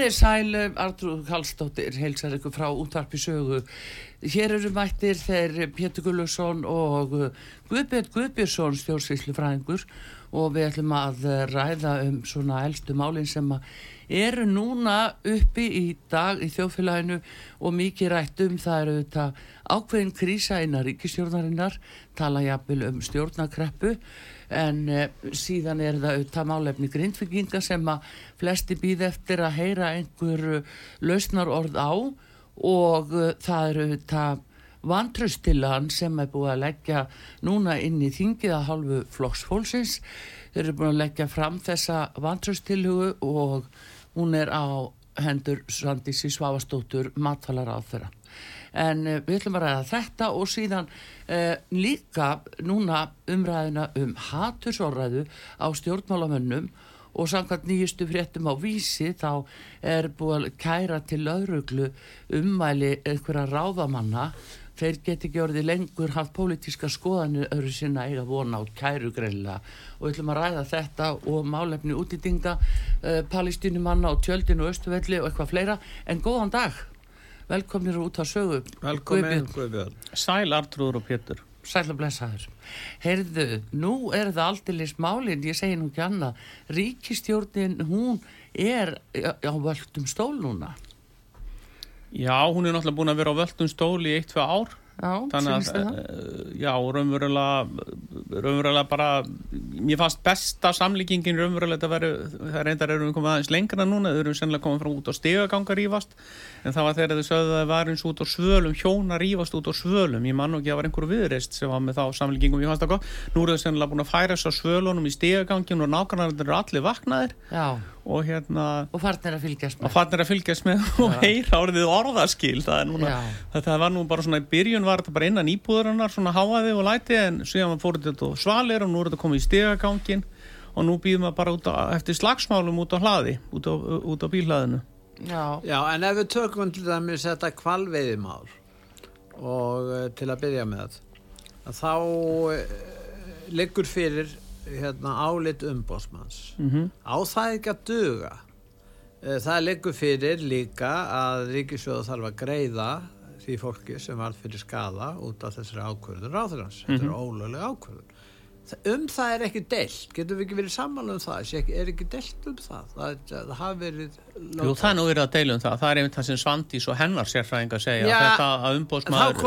Komið sæl, Artrúð Kallstóttir, heilsar ykkur frá útvarpi sögu. Hér eru mættir þeir Pétur Gulluðsson og Guðbjörn Guðbjörnsson stjórnsvíslu fræðingur og við ætlum að ræða um svona eldstu málinn sem eru núna uppi í dag í þjóðfélaginu og mikið rætt um það eru þetta ákveðin krísa innan ríkistjórnarinnar, tala jafnvel um stjórnakreppu en uh, síðan er það auðvitað málefni grindvikinga sem að flesti býð eftir að heyra einhver uh, lausnar orð á og uh, það eru auðvitað vantröstilan sem er búið að leggja núna inn í þingið að halvu flokksfólksins þeir eru búin að leggja fram þessa vantröstilugu og hún er á hendur Svandísi Svavastóttur matfalar á þeirra en uh, við ætlum að ræða þetta og síðan uh, líka núna umræðina um hatursorræðu á stjórnmálamönnum og samkvæmt nýjustu fréttum á vísi þá er búið að kæra til öðruglu ummæli einhverja ráðamanna. Þeir get ekki orðið lengur haft pólitíska skoðanir öðru sinna eiga vona á kæru greinlega og við ætlum að ræða þetta og málefni útýtinga uh, palestínumanna og tjöldin og östuvelli og eitthvað fleira. En góðan dag velkomnir út á sögu. Velkomin Guðbjörn. Sæl Artrúður og Pétur. Sæl að blessaður. Heyrðu, nú er það alltilis málinn ég segi nú ekki annað. Ríkistjórnin, hún er á völdum stól núna. Já, hún er náttúrulega búin að vera á völdum stól í eitt, tvei ár. Já, Þannig að, uh, já, raunverulega, raunverulega bara, mér fannst besta samlíkingin raunverulega að vera, það reyndar erum við komið aðeins lengra núna, þau eru sennilega komið frá út á stegaganga rífast, en það var þegar þau sögðu að það var eins út á svölum, hjóna rífast út á svölum, ég man nú ekki að það var einhver viðreist sem var með þá fannst það gott, nú eru þau sennilega búin að færa þess að svölunum í stegagangin og nákvæmlega eru allir vaknaðir. Já, og hérna, og farnir að fylgjast og með fannir að fylgjast með og heyra orðið orðaskil. Það er núna, Já. þetta var nú bara svona í byrjun var þetta bara innan íbúðurinnar svona háaði og læti en síðan fór þetta svalir og nú er þetta komið í stegagangin og nú býðum við bara út á, eftir slagsmálum út á hlaði út á, út á bílhlaðinu Já, Já, en ef við tökum til dæmis þetta kvalveiðimál og uh, til að byrja með að þá uh, liggur fyrir hérna álit umbósmanns mm -hmm. á það ekki að duga? Uh, það liggur fyrir líka að Ríkisjóða þarf að greiða því fólki sem var fyrir skada út af þessari ákvörðun ráðurans þetta er ólögleg ákvörðun. Þa- um það er ekki deilt. Getum við ekki verið sammála um það? Sé ekki- er ekki deilt um það? Það, það hafi verið Jú, það er nú verið að deila um það. Það er einmitt það sem Svandís og hennar sérfræðinga segja Já, þetta að umbóðsmaður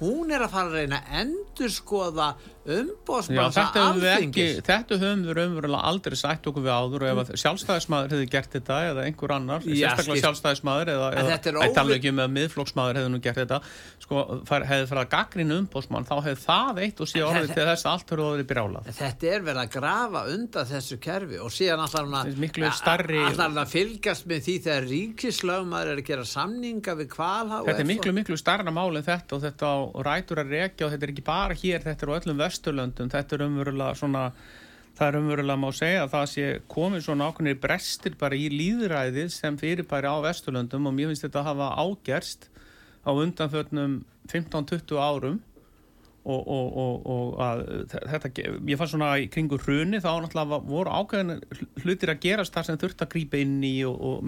hún er að fara að reyna að endurskoða Ekki, alþingis. þetta höfum við raunverulega aldrei sætt okkur við áður og ef að sjálfstæðismadur hefði gert þetta eða einhver annar, Já, sérstaklega skipt. sjálfstæðismadur eða, eða þetta er ekki með að miðflokksmadur hefði nú gert þetta sko, fær, hefði farið að gaggrinu umbóðsmann þá hefði það eitt og En orðið til þess að allt höfðu orðið brjálað Þetta er verið að grafa undan þessu kerfi og síðan allar hann að, fylgjast með því þegar ríkislögumar er að vesturlöndum, þetta er umverulega svona, það er umverulega má segja að það sé komið svona ákveðnir brestir bara í líðræðið sem fyrirbæri á vesturlöndum og mér finnst þetta að hafa ágerst á undanförnum 15-20 árum og, og, og, og að þetta, ég fann svona í kringu hruni þá náttúrulega voru ákveðin hlutir að gerast þar sem þurft að grípa inn í og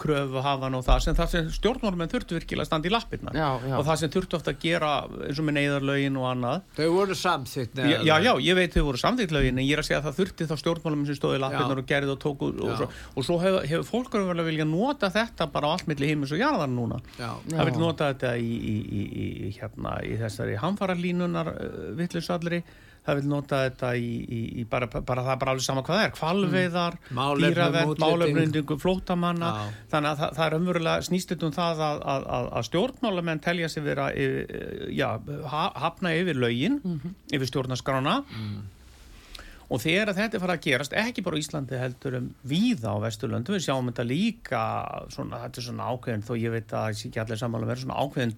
kröfu hafan og það sem, sem stjórnmálum þurftu virkilega að standa í lappirna já, já. og það sem þurftu ofta að gera eins og með neyðarlaugin og annað. Þau voru samþygt já, já, já, ég veit þau voru samþygt laugin en ég er að segja að það þurfti þá stjórnmálum sem stóði í lappirnar og gerði og tóku og, svo, og svo hefur hef fólk verið að vilja nota þetta bara á allt milli heimis og jarðar núna þessari hamfaralínunar uh, vittlusallri það vil nota þetta í, í, í bara, bara það er bara alveg sama hvað það er kvalveiðar, mm. dýravend málefnindingu, flótamanna já. þannig að það, það er umverulega snýstitt um það að, að, að, að stjórnmálamenn telja sig vera já, hafna yfir laugin mm -hmm. yfir stjórnaskrána mm. og þegar þetta fara að gerast ekki bara Íslandi heldur um víða á Vesturlöndu, við sjáum þetta líka svona, þetta er svona ákveðin þó ég veit að ekki allir samála verið svona ákveðin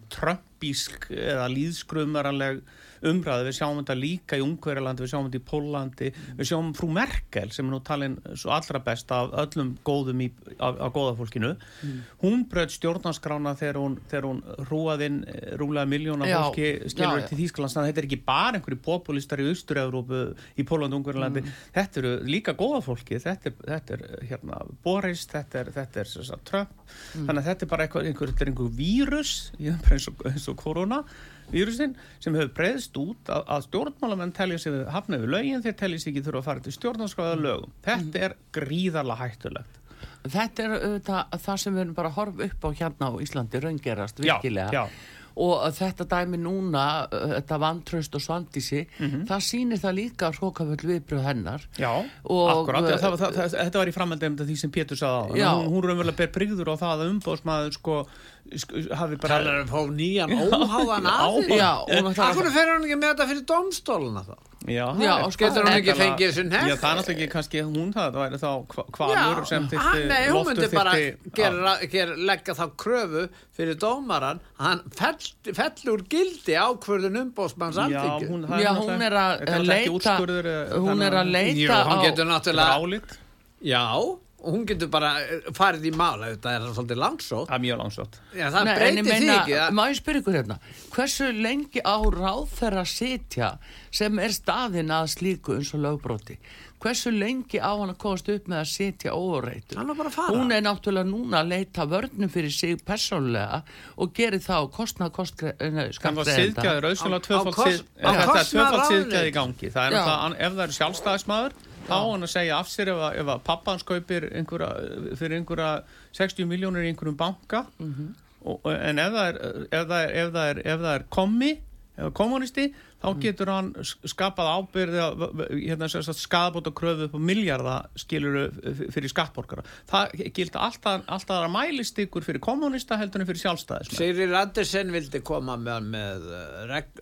trömpísk eða líðskrumaranleg umræðu, við sjáum þetta líka í Ungverjalandi, við sjáum þetta í Pólandi við sjáum frú Merkel sem er nú talin svo allra best af öllum góðum í, af, af góðafólkinu mm. hún bröð stjórnarskrána þegar hún, hún rúað inn eh, rúlega miljóna fólki skilur til Þýskalands, þannig að þetta er ekki bara einhverju populistar í Austur-Európu, í Pólandi og Ungverjalandi, mm. þetta eru líka góðafólki þetta er, þetta er hérna Boris, þetta er, þetta er, Trump, mm. þannig að þetta er bara einhver, einhver, einhver vírus eins og, eins og korona vírusin sem hefur breyðst út að, að stjórnmálamenn telja sig hafna við lögin þeir telja sig ekki þurfa að fara til stjórnarskráða lögum. Þetta er gríðarlega hættulegt. Þetta er uh, það sem við erum bara að horfa upp á hérna á Íslandi raungerast virkilega. Já, já og þetta dæmi núna þetta vantraust og svandísi mm -hmm. það sýnir það líka hrókaföld viðbröð hennar Já, akkurat það, það, það, þetta var í framhaldum því sem Pétur sagði á hún, hún raunverulega ber brigður á það að umbóðsmaður sko, hafi bara Það er að fá nýjan óháðan aðeins Akkur fer hann ekki með þetta fyrir domstóluna þá? Já, já getur hún ekki fengið þessu nefn Já, það er náttúrulega ekki kannski hún það það væri þá hvaður sem þyrti Nei, hún myndi bara gera, gera, leggja þá kröfu fyrir dómaran hann fell, fellur gildi ákvörðun umbósmanns alþingi Já, hún er að leita hún er að leita á Já og hún getur bara eh, farið í mála þetta er svolítið langsótt. Það er mjög langsótt. Já, það Nei, breytir því ekki að... má ég spyrja ykkur hérna? Hversu lengi á ráð þeirra sitja sem er staðin að slíku eins og lögbróti hversu lengi á hann að komast upp með að sitja óreitur? Hún er náttúrulega núna að leita vörnum fyrir sig persónlega og gerir þá kostnað kostgreð það var síðgæður auðvitað tvöfald síðgæð í gangi. Það er náttúrulega ef það eru sjálfstæðismadur þá hann að segja af sér ef að, ef að pappan skaupir einhverja, fyrir einhverja 60 miljónir í einhverjum banka mm -hmm. og, en ef það er, ef það er, ef það er, ef það er komi eða kommunisti þá mm. getur hann skapað ábyrði hérna, skadabóta kröfu upp á miljardaskiluru fyrir skattborgara það gildi alltaf, alltaf að mælist ykkur fyrir kommunista heldur en fyrir sjálfstæðis Sigrir Andersen vildi koma með, með reg,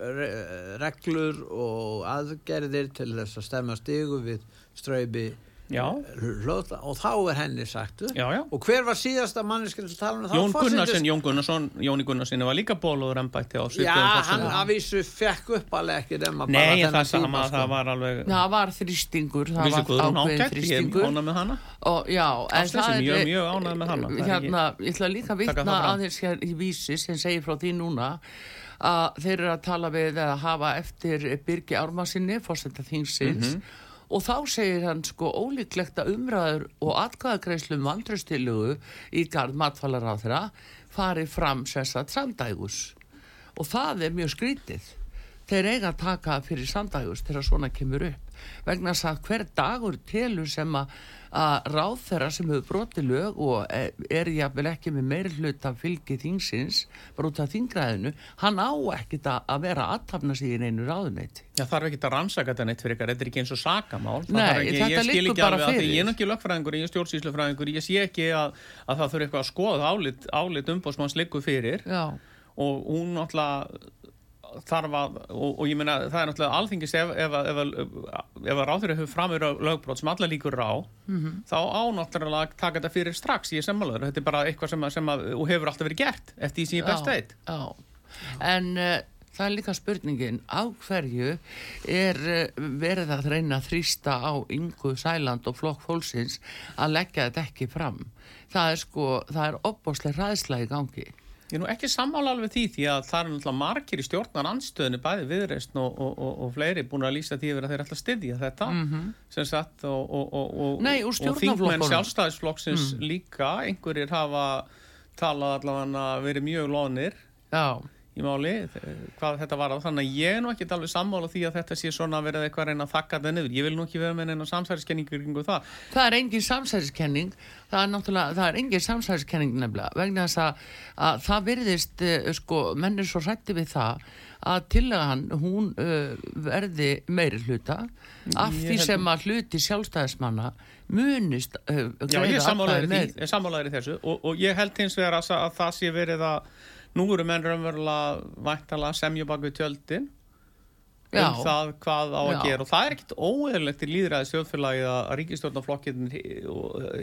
reglur og aðgerðir til þess að stemma stígu við ströybi Hlóta, og þá er henni sagt já, já. og hver var síðasta manneskinn sem tala um það? Jón Gunnarsson, Jón Gunnarsson Jóni Gunnarsson var líka bóluður ennbætti á já, hann að vísu fekk upp alveg ekki nei, það sama, það sko. var alveg það var þrýstingur það var ákveðin þrýstingur ég ánað með hana. Og, já, en það er mjög, mjög ánað með hana hérna, ég ætla líka að vitna aðeins í vísi sem segir frá því núna að þeir eru að tala við að hafa eftir Birgi Ármasinni fórsetta þingsins mhm og þá segir hann sko ólíklegt að umræður og atkvæðagreislum vandrastilugu í gard matfælar á þeirra fari fram sérstaklega samdægus og það er mjög skrítið þeir eiga að taka fyrir samdægus þegar svona kemur upp vegna að hver dagur telur sem að að ráð þeirra sem hefur brotið lög og e, er jáfnvel ekki með meiri hlut að fylgi þingsins bara út af þingræðinu, hann á ekkit að vera aðtapna sig í einu ráðunæti Já það er ekkit að rannsaka þetta neitt fyrir ykkar þetta er ekki eins og sakamál. Nei, ekki, þetta líkur bara fyrir. Ég er ekki lögfræðingur, ég er stjórnsýslufræðingur ég sé ekki að, að það þurfi eitthvað að skoða álit, álit umbósmanns líkur fyrir. Já. og hún náttúrulega þarf að, og, og ég meina það er náttúrulega alþingist ef, ef, ef, ef að ráður hefur framur á lögbrót sem alla líkur rá mm -hmm. þá ánáttúrulega að taka þetta fyrir strax í semmalöður, þetta er bara eitthvað sem, að, sem að, hefur alltaf verið gert eftir því sem ég best veit. En uh, það er líka spurningin á hverju er uh, verið að reyna að þrýsta á yngu sæland og flokk fólksins að leggja þetta ekki fram? Það er sko, það er opbóslega ræðslega í gangi Ég er nú ekki sammála alveg því því að það er náttúrulega margir í stjórnar anstöðinu bæði viðreist og, og, og, og fleiri búin að lýsa því að þeir ætla að styðja þetta sem sagt og, þingmenn sjálfstæðisflokksins Mm. líka einhverjir hafa talað allavega verið mjög lónir Já, í máli hvað þetta var á. Þannig að ég er nú ekki alveg sammála því að þetta sé svona verið eitthvað að reyna að þakka þetta niður. Ég vil nú ekki vera með neina samsæriskenningur kringu það. Það er engin samsæðiskenning það er náttúrulega, það er engin samsæðiskenning nefnilega, vegna þess að, að það virðist, uh, sko, menn er svo rætti við það að tillagan hún uh, verði meiri hluta af Ég því sem að hluti sjálfstæðismanna munist uh, Já, ég er sammálaður í þessu. Og, og ég held hins vegar að, að það sé verið að nú eru menn raunverulega væntalega semju bak við tjöldin Já. um það hvað á að Já. gera og það er ekkit óeðlilegt í líðræði stjórnfélagi að ríkistjórnarflokkin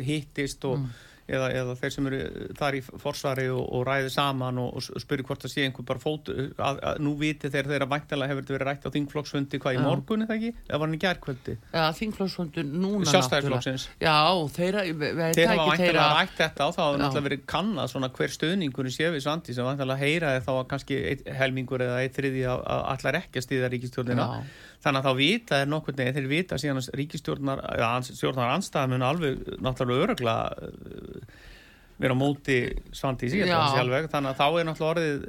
hittist og Mm. Eða, eða þeir sem eru þar í forsvari og, og ræði saman og, og spyrir hvort það sé einhver bara fót að, að, nú viti þeir þeirra væntalega hefur þetta verið rætt á þingflokksfundi hvað í Já. morgun eða ekki, eða var hann í gærkvöldi ja, þingflokksfundur núna Sjálfstæðisflokksins. Já, þeirra, Þeir hafa væntalega rætt þetta og þá hafa náttúrulega verið kannað svona hver stöðningur sé við Svandi sem væntalega heyra þá að kannski helmingur eða eitt þriði að að allar ekki að stýða ríkistjórnina. Þannig að þá vita er nokkur neginn þeir vita síðan að ríkistjórnar eða stjórnar anstæða mun alveg náttúrulega örugla vera á móti Svandi í síðan þannig að þá er náttúrulega orðið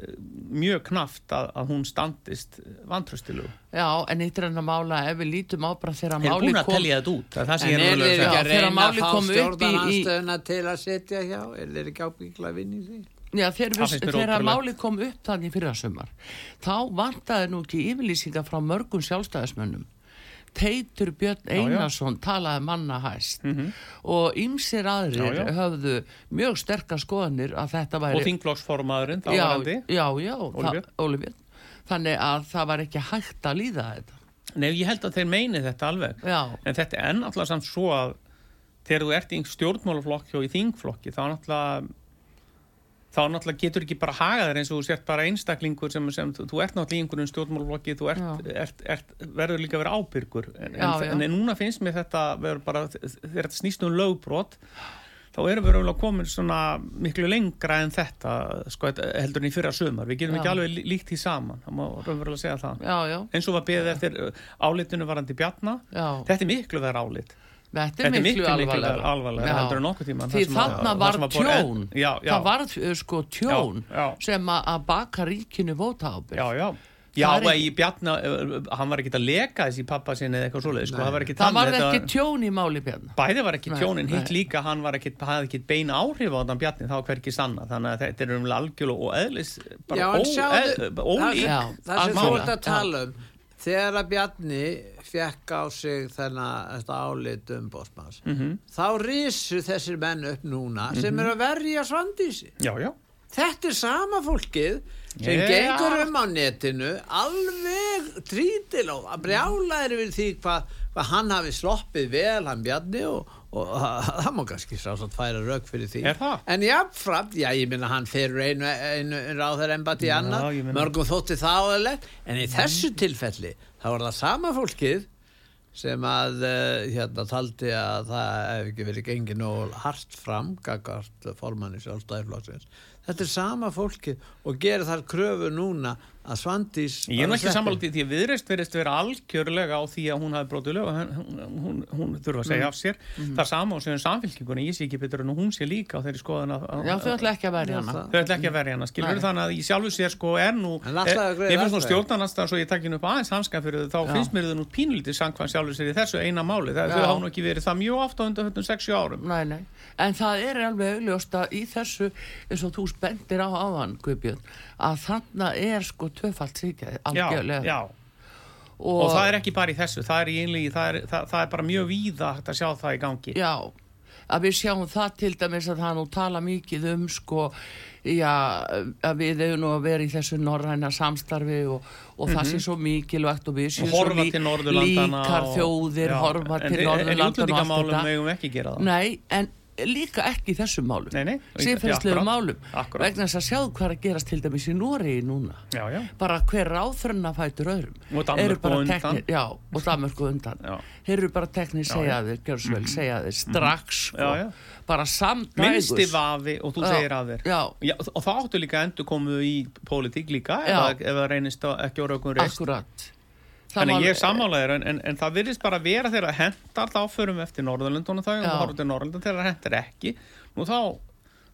mjög knaft að, að hún standist vantröstilu Já, en eitt er hann að mála ef við lítum á bara þegar Þeir eru máli búin að kom telja þetta út það er það En er þeir að ekki að þegar reyna að fá kom upp í- í- stjórnarnanstöðuna til að setja hjá? Er þeir ekki ábyggilega að vinna í því? Já, þegar, málið kom upp þannig fyrir að sumar þá vantaði nú ekki yfirlýsingar frá mörgum sjálfstæðismönnum. Teitur Björn já. Einarsson talaði manna hæst og ymsir aðrir Já, já. höfðu mjög sterkar skoðanir að þetta væri og þingflokksformaðurinn þá já, varandi já, já, Óli það- Björn. Þannig að það var ekki hægt að líða þetta. Nei, ég held að þeir meini þetta alveg. Já, En þetta er náttúrulega samt svo að þegar þú ert í stjórnmálaflokki og í þingflokki þá náttúrulega þá náttúrulega getur ekki bara hagað þér eins og þú sért bara einstaklingur sem, sem þú, ert náttúrulega í einhverjum stjórnmálaflokki þú ert, ert, ert, verður líka að vera ábyrgur. En, Já, já. en, en núna finnst mér þetta verður bara, þegar þetta snýst um lögbrot þá erum við raunverulega komin svona miklu lengra en þetta sko, heldur en í fyrra sömar, við getum Já. ekki alveg lí- líkt því saman, það má raunverulega segja það. Já, já, eins og var beðið eftir uh, álitinu varandi Bjarna. Þetta er miklu verið álit Þetta er miklu alvarlega alvarlega heldur en nokkuð tíma Því þarna var tjón. Já, já, Það var uh, sko tjón Já, já. sem að að baka ríkinu vóta ábyrg já, já Já, Það er í Bjarna, uh, hann var ekki að leka þessi pappa sinni eða eitthvað svoleið, sko, það var ekki Það var þetta ekki tjón í máli björn Bæði var ekki Nei, tjónin, hitt líka hann var ekki, hafði ekki beina áhrif á þann Bjarni, það var hverki sanna, þannig að þetta er umlega algjörlega og eðlis, bara Já, en sjáðu- ólík. Það sem þú ert að tala um þegar að Bjarni fekk á sig þennan álit um bósmanns Mhm. þá risu þessir menn upp núna sem eru að verja svandísi. Já, já, þetta er sama fólkið sem Já. gengur um á netinu alveg trítil og að brjála er við því hvað hva hann hafi sloppið vel hann Bjarni og, og það má kannski sá svo færa rauk fyrir því. Er en jáfnframt, já ég minna hann fyrir einu, einu embati Já, annað. ég meina- mörgum þótti áðurlegt. En í þessu tilfelli þá var það sama fólkið sem að uh, hérna taldi að það hef ekki verið gengið nóg hart fram gagart formanni sjálfstæðiflokksins þetta er sama fólkið og gerir þar kröfu núna að Svandís Ég er ekki sammála því að viðreist verðist vera algjörlega á því að hún hafi brotið lög og hún, hún, hún þurfa að segja af sér. Það er sama og sem samfélkinguna, ég sé ekki betur en hún sé líka á þeirri skoðan að Já, þau ætla ekki að verja hana. þau ætla ekki að verja hana, skilur Nei. þannig að í sjálfu sér sko er nú að greiða ég finnst nú atkvæði. stjórnarnastan svo ég takki nú upp aðeins hanskan fyrir þau, þá Já. finnst mér þau nú pínlítið sangkvæm sjálfu sér í þessu eina máli, það, þau hafa nú ekki verið það mjög ofta undan 6-7 árum Nei, nei, en það alveg augljóst að og þannig er sko tvöfalt síkjaði, já, algjörlega. já. Og, það er ekki bara í þessu, það er, í einligi, það, er, það, það er bara mjög víða að sjá það í gangi Já, að við sjáum það til dæmis að það nú tala mikið um sko, já, að við hefum nú að vera í þessu norræna samstarfi og, og það sé svo mikilvægt og við séum Mhm. og til Norðurlandana líkar og- þjóðir, Já, horfa en, til en, en Norðurlandana og allt útlendingamálum við ekki gera það Nei, en líka ekki í þessum málum Akkúrat. málum Akkúrat. vegna þess að sjáðu hvað er að gerast til dæmis í Nóri núna Já, já. bara hver ráþrönna fætur öðrum Og Danmörku undan. já, og Danmörku undan þeir eru bara teknir segja þér, gjör svo vel, segja þér strax sko, Já, já. bara samdægus minnsti vafi og þú segir af þér já. og það áttu líka endur komu í pólitík líka ef, að- það reynist að ekki okkur reist akkurat Þannig ég er sammálaðir en, en, en það virðist bara vera þegar það hendar þá förum við eftir Norðurlundunum þau og horfum við Norðurlundun þegar það hendar ekki. Nú þá,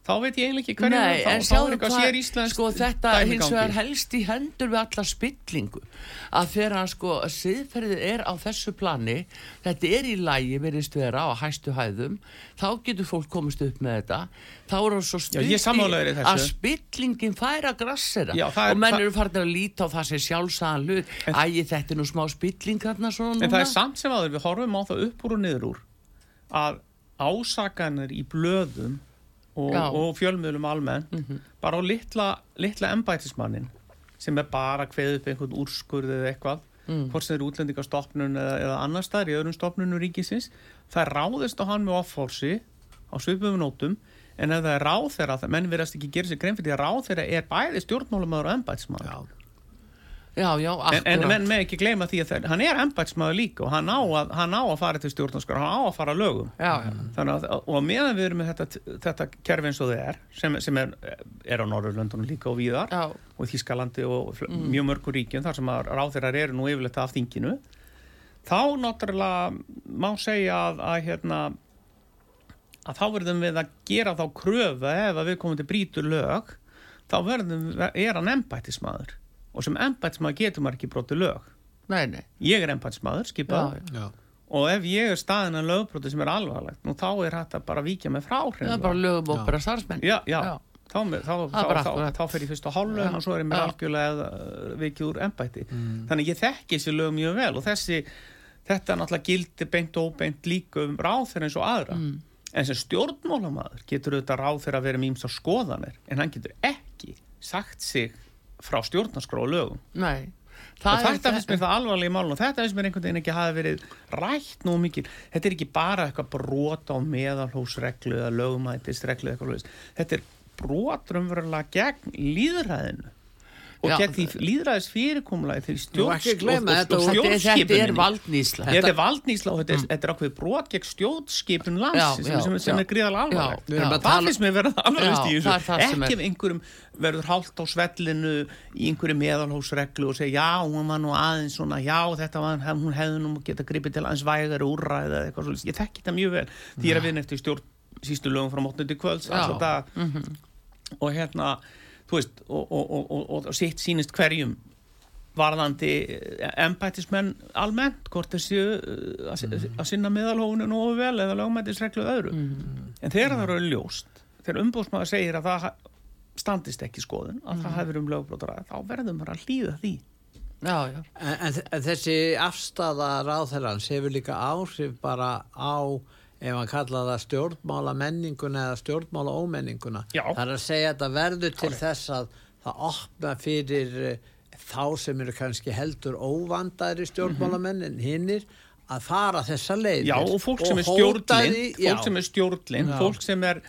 þá veit ég eiginlega ekki hverju Nei, þá, þá er eitthvað hvað, sér íslensk sko þetta hins vegar helst í hendur við alla spillingu. Að þegar sko siðferðið er á þessu plani, þetta er í lægi verðist vera á hæstu hæðum þá getur fólk komist upp með þetta. Þá er það svo Já, stutt þessu. að spillingin fær að grassera. Já, er- og menn eru farin að líta á það sem sjálfsagðan hlut. Ægi þetta er nú smá spilling En það er núna. samt sem aður, við horfum á það upp úr og niður úr að ásakanir í blöðum og, og fjölmiðlum almennt bara á litla, litla embætismannin sem er bara kveð upp einhvern úrskurð eða eitthvað Mm. hvort sem er útlendingastofnun eða, eða annar staðar í öðrum stofnunum ríkisins. Það ráðist á hann með offórsi á svipum nótum en ef það er ráð þeirra, menn verðast ekki gera sér grein fyrir því að ráð þeirra er bæði stjórnmálumæður og embætismann Já. já, já, En, en akkurat menn með ekki gleyma því að það, hann er embætsmaður líka og hann á að, hann á að fara til stjórnarskar, hann á að fara lögum. já, já. Þannig að, og meðan við erum með þetta, þetta kerfi eins og það er, sem, sem er, er á Norðurlöndunum líka og víðar, Já. og Þískalandi og mm. mjög mörgur ríkjum, þar sem að ráþeirar eru nú yfirleitt af þinginu, þá náttúrulega má segja að, að hérna, að þá verðum við að gera þá kröfu ef að við komum til brítur lög, þá verðum, er hann embættismadur og sem embættismadur getur maður ekki brotið lög. nei, nei. Ég er embættismadur, já, skipað, og ef ég er staðin að lögbroti sem er alvarlegt, nú þá er að bara víkja með frá það er bara lögum og bara starfsmenn. Já, já, Já. Þá, þá, þá, þá, fer ég fyrst á hálfum og svo er ég mér algjörlega uh, vikið úr embætti. Þannig ég þekki þessi lög mjög vel og þessi, þetta náttúrulega gildi beint og óbeint líka um ráþeir eins og aðra. Mm. En sem stjórnmálamaður getur auðvitað ráþeir að vera mýmsa skoðanir en hann getur ekki sagt sig frá stjórnarskrá og lögum. nei. Og þetta finnst mér það alvarlega í málun og þetta finnst mér einhvern veginn ekki hafi verið rætt nú mikið, þetta er ekki bara eitthvað brot á meðalhósreglu eða lögumætisreglu eða eitthvað þetta er brot raunverulega gegn líðræðinu og Já. gegn því líðræðis fyrirkomulagi til Nú, stjórn ekki gleyma, og, og þetta, er- valdnýsla Þetta er valdnýsla og þetta er, er ákveð brot gegn stjórnskipun landsins Já, já, sem, sem er gríðalega Já, alvarlegt. Það finnst mér verða alvarlegst í þessu. Ekki ef einhverjum verður hálft á svellinu í einhverju meðalhósreglu og segja já, hún var nú aðeins svona, já, þetta var, hún hefði nú geta gripið til aðeins vægari úrræði eða eitthvað svolítið. Ég þekki þetta mjög vel. Því ég er að vinna eftir stjórn sístu lögum frá mótnandi kvölds, dag. Og hérna, veist, og, og, og, og, og sitt sínist hverjum varðandi embættismenn almennt, hvort þessi að, að sinna meðalhófunu nógu vel eða lögmættisreglu öðru. En þegar það eru ljóst þegar umbúðsmaður segir að það standist ekki skoðun að það hefur um lögbrótara þá verðum bara að hlýða því. Já, já, En, en, þessi afstafa ráðherrans hefur líka áhrif bara á ef hann kalla það stjórnmála menninguna eða stjórnmála ómenninguna. Já. Það er að segja að það verður til þess að það opna fyrir eh, þá sem eru kannski heldur óvandaðri stjórnmálamenn en hinnir að fara þessa leiðir. Já, og fólk sem er hóta stjórnlind fólk sem er stjórnlind, fólk sem er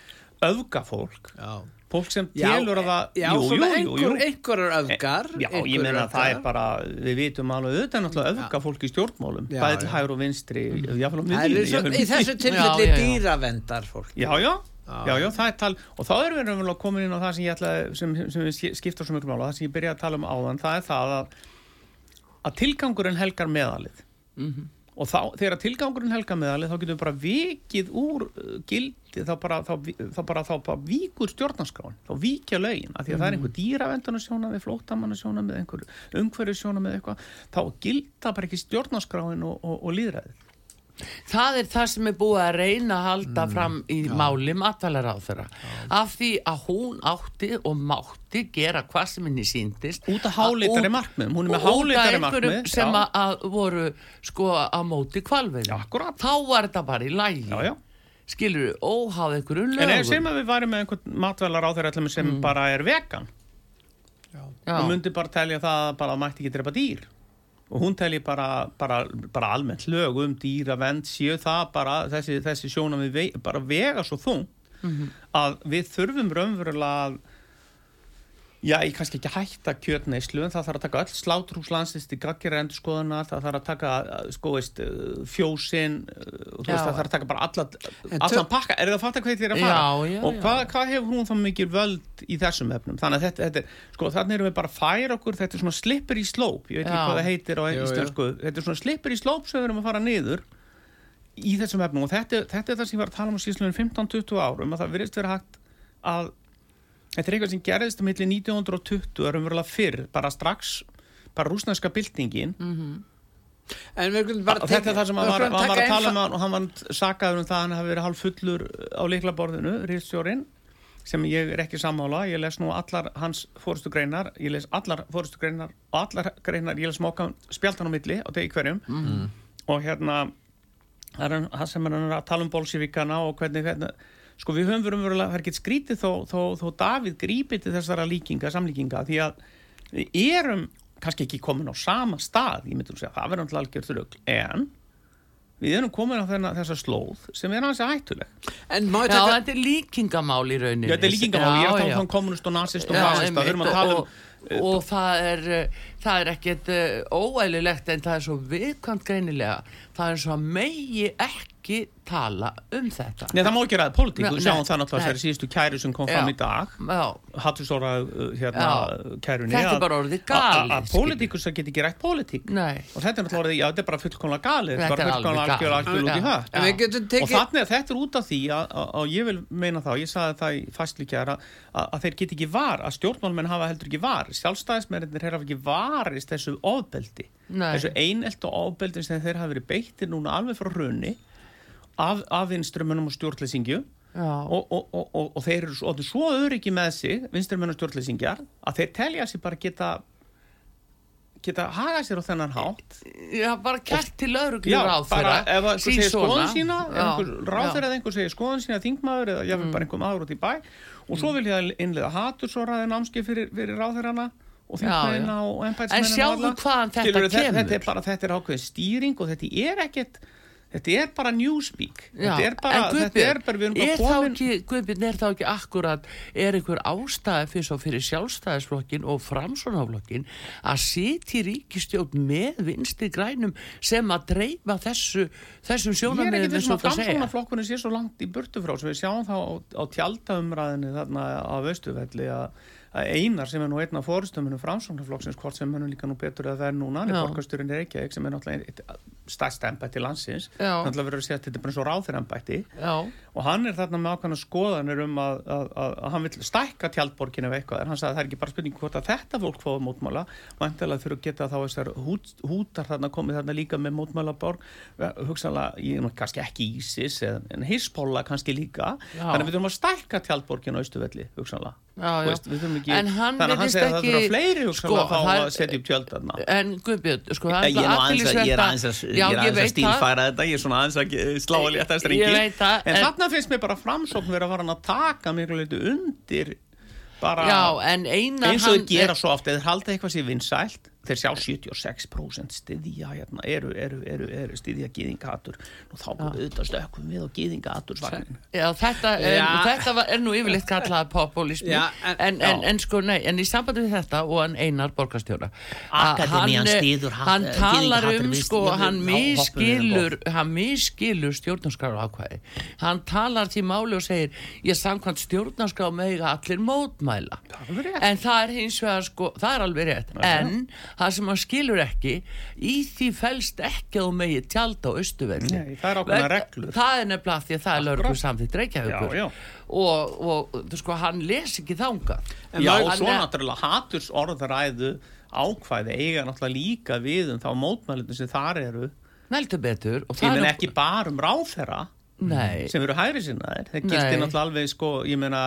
öfgafólk Já. Fólk sem telur að það já, jú, svona jú, einhver, einhverjar öfgar Já, ég einhverjar meina að það er bara, við vitum alveg auðvitað er náttúrulega öfga fólk í stjórnmálum, Já, bæði til hægur og vinstri, er jafnvel í þessu tilfelli dýravendar fólk. Já, já, Já. það er tal og þá erum við raunverulega komin inn á það sem ég ætlaði sem, sem við skipta svo mjög mála, það sem ég byrjaði að tala um áðan, það er það að að tilgangurinn helgar meðalið og þá, þegar tilgangurinn helgar meðalið þá getum við bara vikið úr uh, gildi, þá bara þá, þá bara, þá bara víkur stjórnarskráin. Þá víkja lögin, af því að það er einhver dýravenduna sjóna með flóttamanna sjóna með einhver umhverju sjóna með eitthvað þá gilda bara ekki stjórnarskráin og, og, og líðræðið það er það sem er búið að reyna að halda fram í máli matvælar á þeirra af því að hún átti og mátti gera hvað sem henni síndist Út af háleitari markmiðum, hún er með og út af háleitari einhverjum markmið, sem já. að, að voru sko á móti akkúrat. þá var þetta bara í lægi Já, já. skilur við, óháð einhverju En lögum. sem að við varum með einhvern matvælar á þeirra sem bara er vegan? Já. og myndi bara telja það að bara mætti ekki drepa dýr og hún telji bara, bara, bara almennt lög um dýra vend séu það bara þessi, þessi sjónum við bara vega svo þung að við þurfum raunverulega að Já, ég kannski ekki hætta kjötneislu en það þarf að taka öll slátrúslandsist í gaggjara endur skoðuna, það þarf að taka sko veist, fjósin og þú veist, það þarf að taka bara alla, allan pakka, er það að fatta hvað þið er að fara? Já, já, og hvað, hvað hefur hún þá mikið völd í þessum efnum, þannig að þetta, þetta er sko þannig erum við bara að færa okkur, þetta er svona slipper í slóp, ég veit ekki hvað það heitir á Jú, jú. þetta er svona slipper í slóp sem við erum að fara niður í þessum efnum. Og þetta, þetta er það sem ég var að tala um á síðan 15-20 árum að það virðist vera hægt að þetta er eitthvað sem gerðist á milli 1920 er umverulega fyrr, bara strax bara rúsnænska byltingin. Við skulum bara og þetta er það sem hann var, var taka að tala um einfa- hann, var sakaður um það að hann hafi verið hálf fullur á leiklaborðinu, Ríðstjórin sem ég er ekki sammála. Ég les nú allar hans fórustu greinar ég les allar fórustu greinar og allar greinar, ég les móka spjaldan á milli á degi hverjum. Mhm. og hérna það er það sem hann er að tala um bolsjevíkana og hvernig, hvernig sko við höfum verið umverulega, það er ekki skrítið þó, þó, þó Davíð grípið til þessara líkinga, samlíkinga, því að við erum kannski ekki komin á sama stað, ég myndi að segja, það verður náttúrulega algjör þrugl, en við erum komin á þennan, þessa slóð sem er hans hættuleg. En má ég Já, þetta er líkingamál í rauninni. Já, þetta er líkingamál, ég er að tala Já, um kommunist og nazist og já. Já, fasista, við erum að tala um og, og það er, uh, það er ekkert uh, óæðilegt en það er svo viðkvæmt greinilega. Það er svo megi ekki tala um þetta. Nei, það má ekki ræða pólitík, við sjáum það náttúrulega þessari síðustu kæru sem kom fram Já. í dag. Já, hattusóra hérna kærunni Þetta er að- bara orðið að- galið, að pólitíkus að geta ekki rætt pólitík. Nei. og þetta er náttúrulega orðið, já, þetta er bara fullkomlega galið Þetta er bara alveg fullkomlega algjör algjör út í getum og þannig að þetta er út af því að, að, að ég vil meina þá, ég sagði það í fastlíkjara að, að þeir get ekki var, að stjórnmálmenn hafa heldur ekki var, sjálfstæðismennir af, af vinstrumunum og stjórnleysingju Já, og, og, og, og, og þeir eru svo, svo öryggi með sig, vinstrumunum og stjórnleysingjar að þeir telja sig bara geta geta hagað sér á þennan hátt já bara kært til lögreglu Já, ráð bara ef sín segir skoðun sína Já, já. Mm. eða einhver segir skoðun sína þingmaður eða ég vil bara einhver maður út í bæ og svo vil ég innlega hatursóraði námski fyrir, fyrir ráðherrana og þingmaðina já. og En embætismennina sjáðu hvaðan þetta Skilurðu, kemur. þetta er bara þetta er ákveðin stýring og þetta er ekkert þetta er bara newspeak. Þetta er bara, þetta er bara, við erum er bara komin ekki, Guðbjörn, er þá ekki akkurat, er einhver ástæði fyrir fyrir sjálfstæðisflokkin og framsvonaflokkin að sitja í ríkistjórn með vinstri grænum sem að dreifa þessu, þessum Ég er ekki þessum og að framsóknarflokkurinn sé svo langt í burtu frá sem við sjáum þá á, á tjaldaumræðinni þarna á Vaustufelli að að Einar sem er nú einn af fórustömmunum framsóknarflokksins hvort sem hann líka nú betur að er núna hann er borgasturinn í Reykjavík sem er náttúrulega eitt stærst embætti landsins. Já. náttúrulega verður að segja að þetta er bara svo ráþir embætti Já, og hann er þarna með ákvæmna skoðanir um að, að, að, að hann vil stækka tjaldborginu eða eitthvað. En hann sagði að það er ekki bara spurning hvort að þetta fólk fóða mótmála vantilega þurfa að geta þá þessar hút, hútar þarna komið þarna líka með mótmálaborg hugsanlega, kannski ekki Ísis en, Hispolla kannski líka. Já. þannig að við þurfum að stækka tjaldborginu á Austuvelli hugsanlega. Já, já. Veist, við þurfum ekki, þannig að hann segir að það þurfa fleiri Sko, að fá að setja upp tjöld þarna. En Guðbjörn, sko, það er að, ég er aðeins að, stílfæra þetta, ég er svona aðeins að slá að létta það, en, þarna finnst mér bara framsókn verið að fara að taka miklu leitu undir bara eins og þeir gera svo oft eða halda eitthvað sér vinsælt þeir sjá 76% styðja hérna, eru, eru, eru, eru styðja gýðingatur og þá búið auðvitað stökkum við á gýðingatursvagnin Já, þetta, er, Já. þetta er nú yfirleitt kallað populismi Já, en, en- en, en, sko, nei, en í sambandi við þetta og hann einar borgarstjóra hann, eh, styður hat- hann talar um sko, hann miskilur hann miskilur stjórnarskráru ákvæði hann talar til máli og segir ég samkvæmt stjórnarskrá mega allir mótmæla. En það er hins vegar sko, það er alveg rétt. En það sem hann skilur ekki í því felst ekki að þú megi tjálta á austuvelli Nei, það er það er nefnilega af því að það er Reykjavíkur. Já, já. Og, og þú sko hann les ekki þanga Já, maður- og svo er- náttúrulega haturs orðræðu ákvæði eiga náttúrulega líka við um þá mótmælinu sem þar eru. Nældu betur og ég það menn er ekki bara um Nei, sem eru hægri sinnaðir. Það gildi náttúrulega alveg sko, ég meina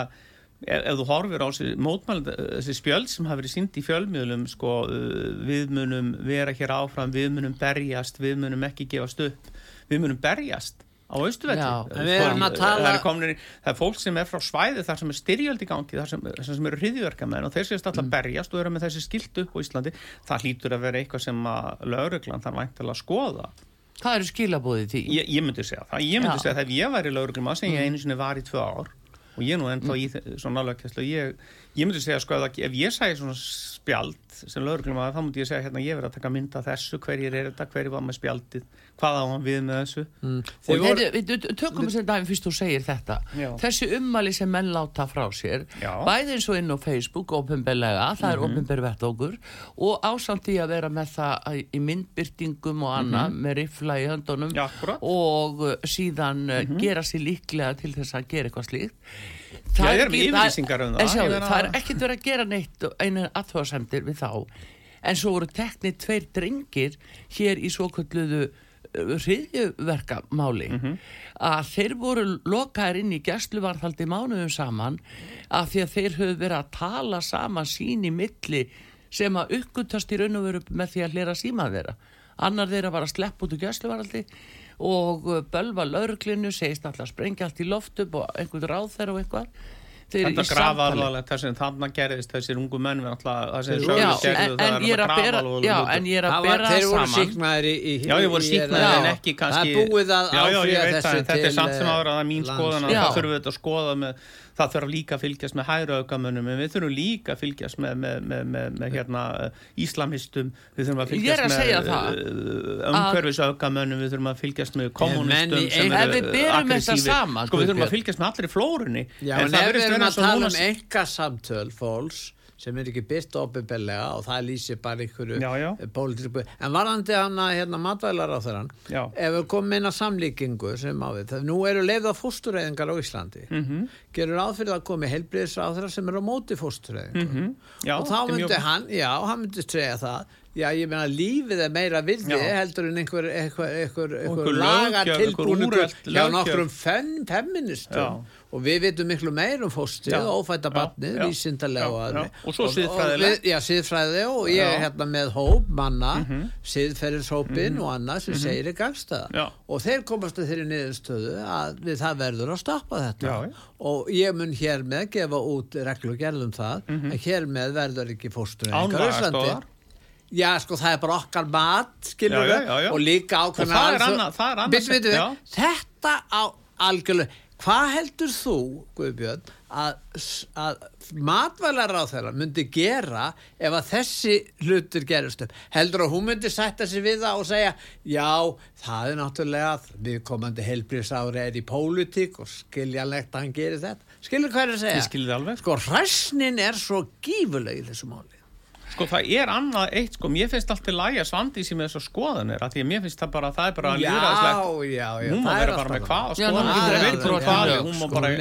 ef, þú horfir á þessi mótmæli þessi spjöld sem hafa verið sínd í fjölmiðlum sko, uh, við munum vera hér áfram við munum berjast, við munum ekki gefast upp. Við munum berjast á austuvelli að það, komin, það er fólk sem er frá svæði þar sem er styrjöld í gangi þar sem, sem eru hriðjverkamenn og þeir séast alltaf berjast og eru með þessi skilt upp á Íslandi. Það hlýtur að vera eitthvað sem að lauruglan þarf væntilega að skoða. Hvað eru skilabóðið því? ég, ég myndi segja það, ég myndi Já. segja það ef ég væri lauruglum sem ég einu sinni var í tvö ár og ég nú ennþá í þe- svona lögkæslu ég, ég myndi segja sko það- ef ég sæði svona spjald sem lauruglum þá myndi ég segja hérna ég verið að taka mynda þessu. Hverjir er þetta, hverjir var með spjaldið? Hvað á hann við með þessu? Þið Og voru- heyrðu, við tökum þess að dæmi fyrst þú segir þetta. Já. þessi ummæli sem menn láta frá sér Já. bæði eins og inn á Facebook ofinbeglega, það er Mhm. ofinbeg vettókur og ásamt því að vera með það að- í myndbyrtingum og annað með rifla í höndunum. Já, og uh, síðan uh, gera sér líklega til þess að gera eitthvað slíkt Það er um það. það er ekkert verið að gera neitt og einu aðtöðasemdir við þá. En svo voru teknir tveir drengir hér í svo kölluðu hriðjuverkamáli að þeir voru lokaðir inn í gæsluvarðhaldi mánuðum saman af því að þeir höfðu verið að tala saman sín í milli sem að uppgutast í raun og veru með því að hlera síma þeirra. Annar þeirra var að sleppa út úr gæsluvarðhaldi og uh, bölva lauruglinu segist alltaf sprengja allt í loft upp og einhvern ráð þeirra og eru Þetta grafa alveg þess að þarna gerðist þessir ungu menn við alltaf það sem Já, gerðu en, það er að bera, já, en ég er að Það var, þeir voru síknaðir í, í Já, ég voru síknaðir Já. en ekki kannski Það er búið að Já, já, ég veit þessu það, þetta er samt sem til, ára að mín lands- skoðan það þurfum við þetta að skoða með það þurfum líka að fylgjast með hæraaukamönnum en við þurfum líka að fylgjast með, með, með, með, með hérna, uh, íslamistum. Við þurfum að fylgjast að með uh, umhverfisaukamönnum við þurfum að fylgjast með kommunistum sem eru saman, sko við þurfum um að fylgjast með allir í flórunni. Já, en, það ef við erum vera að tala um enga samtöl fólks sem er ekki byrt ofinbellega og það lýsir bara einhverju Já, já. pólitísku en varandi hana hérna matvælar á þeirran Já. ef við komum inn að samlíkingu sem á við, nú eru leiða fóstureyðingar á Íslandi mm. -hmm. gerur áfyrir að komi heilbriðis á þeirra sem eru á móti fóstureyðingu Mhm. Já, og þá myndi mjög- hann, já, hann myndi segja það Já, ég meina lífið er meira vildi Já. heldur en einhver, einhver, einhver, einhver einhver laga löggjöf, tilbúningur einhver úrelt hjá nokkrum fem, feministum og við vitum miklu meir um fóstri Já. og ófætta Já, barnið, já. vísindarlega og svo siðfræðilegt. við- Já, siðfræði og ég er hérna með hóp manna, Mhm. siðferðishópin og annað sem segir er gangstæða og þeir komast að þeirri niðurstöðu að við það verður að stoppa þetta. Já, og ég mun hér með gefa út reglugerðum það Mhm. en hér með verður ekki fóstur Án lagastoðar? Já, sko, það er bara okkar mat, skilur já. og líka ákveðna Og það annað- er annað sem- bíddu, já. Þetta á algjörlega Hvað heldur þú, Guðbjörn að, að matvælar á þeirra myndi gera ef að þessi hlutur gerist upp heldur að hún myndi sætta sig við það og segja já, það er náttúrulega við komandi helbriðsári er í pólitík og skiljanlegt að hann gerir þetta skilur hvað er að segja? Sko, hræsnin er svo gífuleg í þessu máli Sko það er annað eitt sko, mér finnst alltaf lægja svandi sem með þessu skoðanir að því að mér finnst það bara, það er bara líðræðislegt hún má það er vera bara með hvað hún skoðanir getur hún ekki veit brotið hvað, hún má sko. bara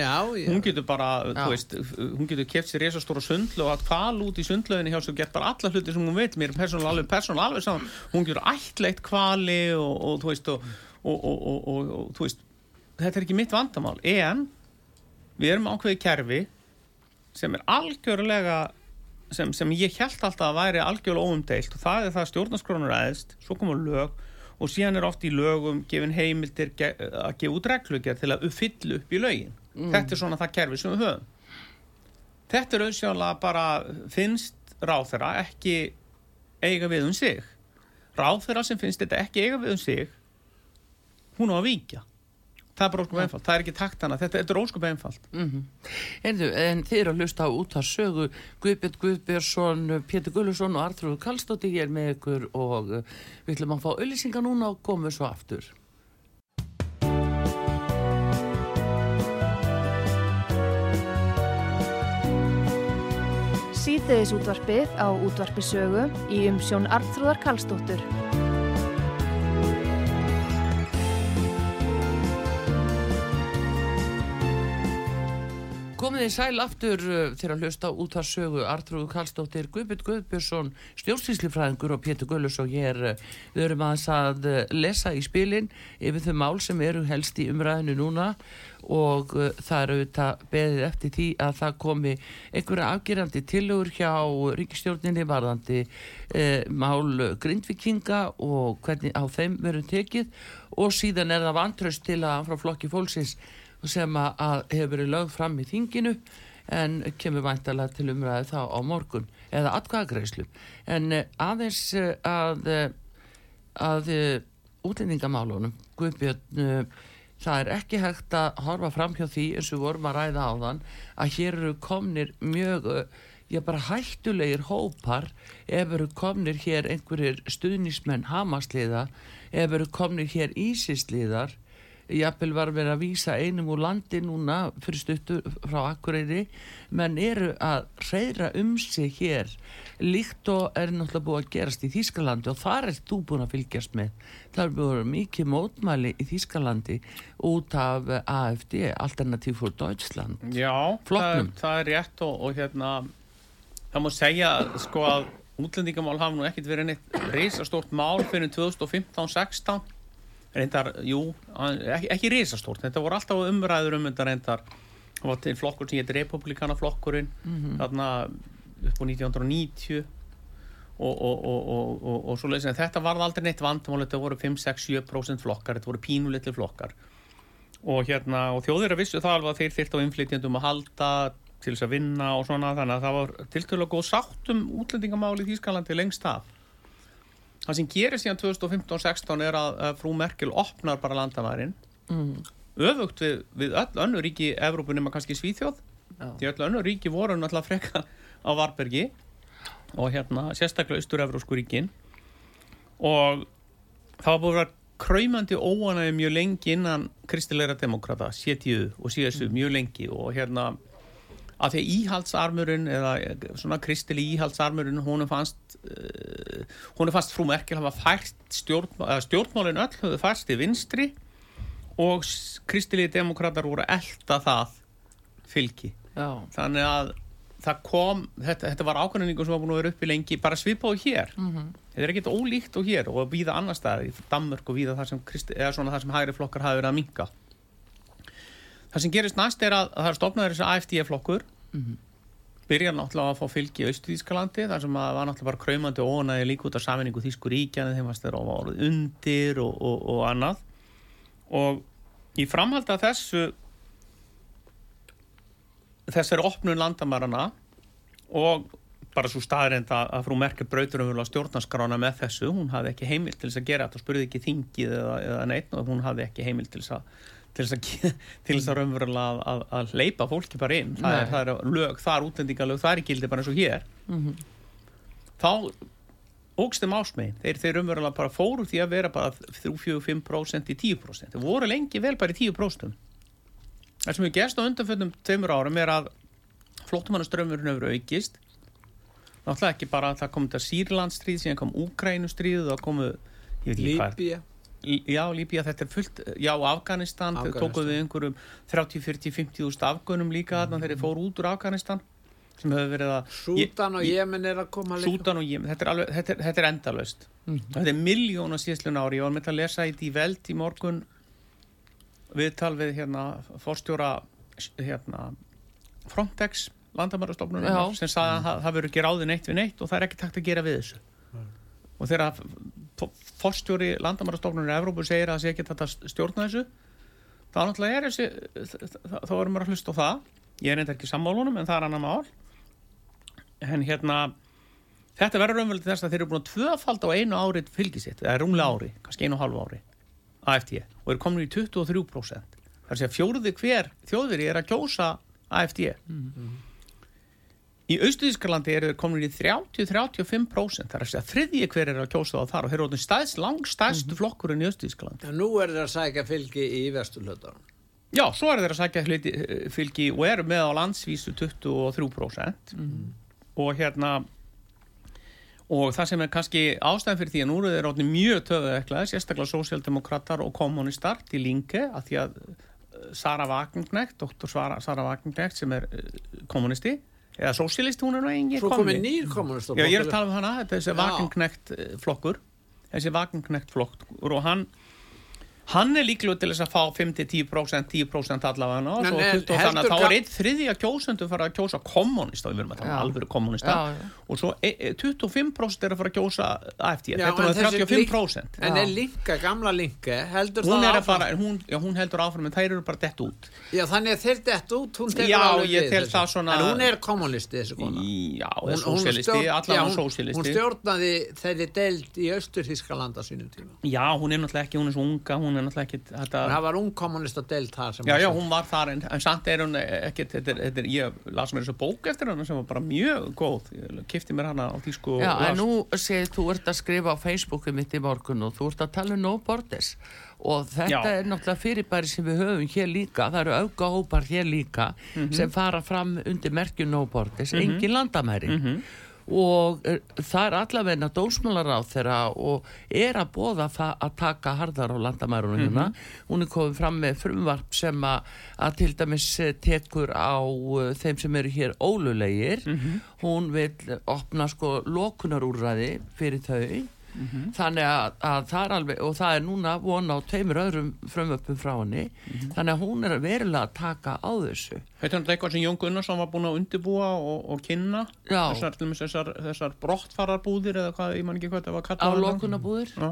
hún getur bara, þú veist hún getur keft sér resastóra sundlu og hatt kval út í sundlöginni hjá svo gett bara alla hluti sem hún veit. Mér er persónulega alveg, persónulega alveg saman hún getur ættleitt kvali og, og þú veist og, og, og, og, og, og þú veist þetta er ekki mitt vandamál. En við erum ákveðið kerfi sem er algjörlega sem, sem ég held alltaf að væri algjörlega óumdeilt og það er það að stjórnarskrónur aðeins svo komur lög og síðan er oft í lögum gefin heimildir ge að gefa út reglugjör til að uppfyllu upp í lögin. Þetta er svona það kerfi sem við höfum. Þetta er auðsjálega bara finnst ráþeira ekki eiga við um sig. Ráþeira sem finnst þetta ekki eiga við um sig hún á að víkja það er bara óskup einfalt, það er ekki takt hana þetta, þetta er óskup einfalt. Heyrðu, en þið eru að hlusta á út að sögu Guðbjörn Guðbjörnsson, Pétur Gullusson og Artrúður Kallstóttir hér með ykkur og uh, við ætlum að fá auðlýsingar núna og komum svo aftur. Síðdeðis útvarpið á útvarpi sögu í umsjón Arnþróðar Karlsdóttur. Komið Komið í sæl aftur til að hlusta út að sögu. Artrúð Kallstóttir, Guðbjörn Guðbjörnsson stjórnsýslifræðingur og Pétur Gullus og ég er, uh, við erum aðeins að uh, lesa í spilin yfir þau mál sem eru helst í umræðinu núna og það eru auðvitað beðið eftir því að það komi einhverja afgerandi tilugur hjá ríkistjórninni varðandi uh, mál grindvikinga og hvernig á þeim verður tekið. Og síðan er það vantraust til að frá flokki fólksins sem að, hefur verið lögð fram í þinginu en kemur væntalega til umræði þá á morgun eða atkvæðagreislu en eh, aðeins eh, að eh, að útlendingamálunum Guðbjörn það er ekki hægt að horfa fram hjá því eins og vorum að ræða á þann að hér eru komnir mjög já bara hættulegir hópar. Ef eru komnir hér einhverjir stuðnismenn hamasliða ef eru komnir hér ísisliðar jafnvel var verið að vísa einum úr landi núna fyrir stuttur frá Akureyri menn eru að reyðra um sig hér. Líkt og er náttúrulega búið að gerast í Þýskalandi og þar er þú búin að fylgjast með. Það er búin mikið mótmæli í Þýskalandi út af AFD Alternativ for Deutschland. Já, það, það er rétt og, og hérna það má segja sko að útlendingamál hafa nú ekkert verið neitt reysastórt mál fyrir 2015-16 reyndar, jú, ekki, ekki risastórt. Þetta voru alltaf umræður um þetta reyndar. Það var til flokkur sem hétt republikana flokkurinn mm -hmm. þarna upp á 1990 og, og, og, og svo leiðis en þetta var aldrei neitt vandamál. Þetta voru 5-6-7% flokkar. Þetta voru pínulitli flokkar. Og hérna, og þjóðir að vissu það alveg þeir þyrst á inflytjandum að halda til þess að vinna og svona. Þannig að það var tiltölu að góð sátt um útlendingamáli í Þýskalandi lengst af það sem gerir síðan 2015-16 er að, frú Merkel opnar bara landamærin mm. öfugt við, við öll önnu ríki Evrópu nema kannski Svíþjóð Já. því öll önnu ríki voru náttúrulega freka á Varbergi og hérna sérstaklega Östur-Evrósku ríkin og það var búin að kræmandi óanæði mjög lengi innan kristilegra demokrata, sétíu og síðastu mm. mjög lengi og hérna að því að íhaldsarmurinn eða svona kristili íhaldsarmurinn hún er fannst uh, hún er fannst frú Merkel hafa fært stjórn, stjórnmálinn öll höfðu fært í vinstri og kristili demokrater voru elda það fylgi Já. þannig að það kom, þetta, þetta var ákvæmningu sem var búin að vera uppi lengi, bara svipa á hér mm -hmm. þetta er ekkert ólíkt á hér og víða annar staði, Danmörk og víða það sem, sem hægri flokkar hafi verið að minga það sem gerist næst er að, að það er stofnaður þessi AFD-flokkur mm -hmm. byrjar náttúrulega að fá fylgi í Östuðískalandi þar sem að var náttúrulega bara kræmandi og ónaði líka út af saminningu Þísku ríkjana þeim varst þeirra orðið undir og, og, og annað og í framhald af þessu þessari opnun landamarana og bara svo staðrind að frú Merkel brautur um stjórnarskrána með þessu, hún hafði ekki heimil til þess að gera þetta, spurði ekki þingið eða, eða neitt og hún hafði ekki heimil til þess að til þess að, til raunverulega að, að, leipa fólki bara inn. Það er, það er lög, það er útlendingalög, það er gildi bara eins og hér. Mm -hmm. þá ógstum ásmei, þeir, þeir raunverulega bara fóru því að vera bara 3-4-5% í 10% þeir voru lengi vel bara í 10% það sem við gerst á undanfjöndum tveimur árum er að flottumannaströmmurinn hefur aukist. Náttúrulega ekki bara að það kom þetta Sýrlandstríð síðan kom Úkrænustríð og komu Líbia Já, Líbíja, þetta er fullt, já, Afganistan, Afganistan. þeir tókuðu einhverjum 30, 40, 50 úrst afgönum líka þarna mm. þegar þeir fóru út úr Afganistan sem hefur verið að... Sútan og Jemen er að koma líka. Sútan og Jemen, þetta er, alveg, þetta er, þetta er endalöst. Mm. Þetta er miljóna síðslun ári, ég var með að lesa í veld í morgun viðtal við hérna fórstjóra hérna Frontex landamærastofnunum sem sagði að það verður ekki ráði neitt við neitt og það er ekki takt að gera við þessu. Mm. Og þegar fórstjóri landamærastofnunir í Evrópu segir að það sé ekki þetta stjórna þessu. Þá náttúrulega er þessi þá erum við að hlusta á það. Ég er eitthvað ekki sammálunum en það er annar mál. En hérna þetta verður umvöldið þess að þeir eru búin að tvöfald á einu árið fylgisitt eða rúmlega ári, kannski einu og halvu ári AFD og eru komin í 23% þar sé að fjóruði hver þjóðveri er að kjósa AFD mm -hmm. Í Austuðískalandi eru þeir komin í 30-35% þar er að þriðji hver er að kjósa á þar og þeir eru stæðst, langstæðst mm -hmm. flokkurinn í Austuðískalandi. Nú er þeir að sækja fylgi í vesturlöðan. Já, svo er þeir að sækja eh, fylgi og eru með á landsvísu 23% mm -hmm. og hérna og það sem er kannski ástæðan fyrir því að nú eru þeir mjög töðu ekkert, sérstaklega sósjaldemokrater og kommunistar til linke að því að Sara Wagenknecht, doktor Sara, Wagenknecht sem er uh, kommunisti eða sósílisti, hún er nú engin Svo komið. nýr kommunist Já, ég er að tala um hana, þessi Já. Wagenknecht eh, flokkur. Þessi Wagenknecht flokkur og hann hann er líklega til þess að fá 5-10% 10% allavega og En svo er- 20 þannig að þá er einn þriðja kjósendur fara að kjósa kommunista, við erum að tala um Já. alvöru kommunista Já, já. og svo e, e, 25% er að fara að kjósa AFD, Já, þetta er þessi 35% En Já. er Linka, gamla Linka, heldur hún það er að áfram? fara, hún, já, hún heldur áfram en þær eru bara dett út Já, þannig að þeir dett út, hún tekur Já, alveg ég tel þessu. það svona- En hún er kommunisti, þessi kona. Já, Hún- stjórn- já, allavega hún- Hún stjórnaði þeirri deild í Austur-Þískalanda sínum tíma. Já, hún er náttúrulega ekki, hún er svo unga hún er náttúrulega ekki þetta, Það var ung kommunista deild þar sem... Já, já, hún var þar en, en samt er hún ekkert, þetta er, þetta er, ég las mér þessu bók eftir hana sem var bara mjög góð, ég kifti mér hana á tísku Já, en nú segir þú ert að skrifa á Facebooku mitt í morgun og þú ert að tala um no borders. Og þetta Já. er náttúrulega fyrirbæri sem við höfum hér líka, það eru auka hópar hér líka Mhm. sem fara fram undir merkju no borders, engin landamæri. Mhm. Og uh, það er allavegna dósmálar á þeirra og er að bóða að taka harðar á landamærunum hérna. Hún er komið fram með frumvarp sem að, að til dæmis eh, tekur á uh, þeim sem eru hér ólulegir. Hún vil opna sko lokunarúrræði fyrir þau. Þannig að, að það er alveg, og það er núna vona á tveimur öðrum frumvöppum frá henni, þannig að hún er verulega að taka á þessu. Þetta er náttúrulega eitthvað sem Jón Gunnarsson var búin að undirbúa og, og kynna? Þessar, þessar, þessar brottfararbúðir eða hvað, ég man ekki hvað þetta var Á kallað lokunarbúðir. Já,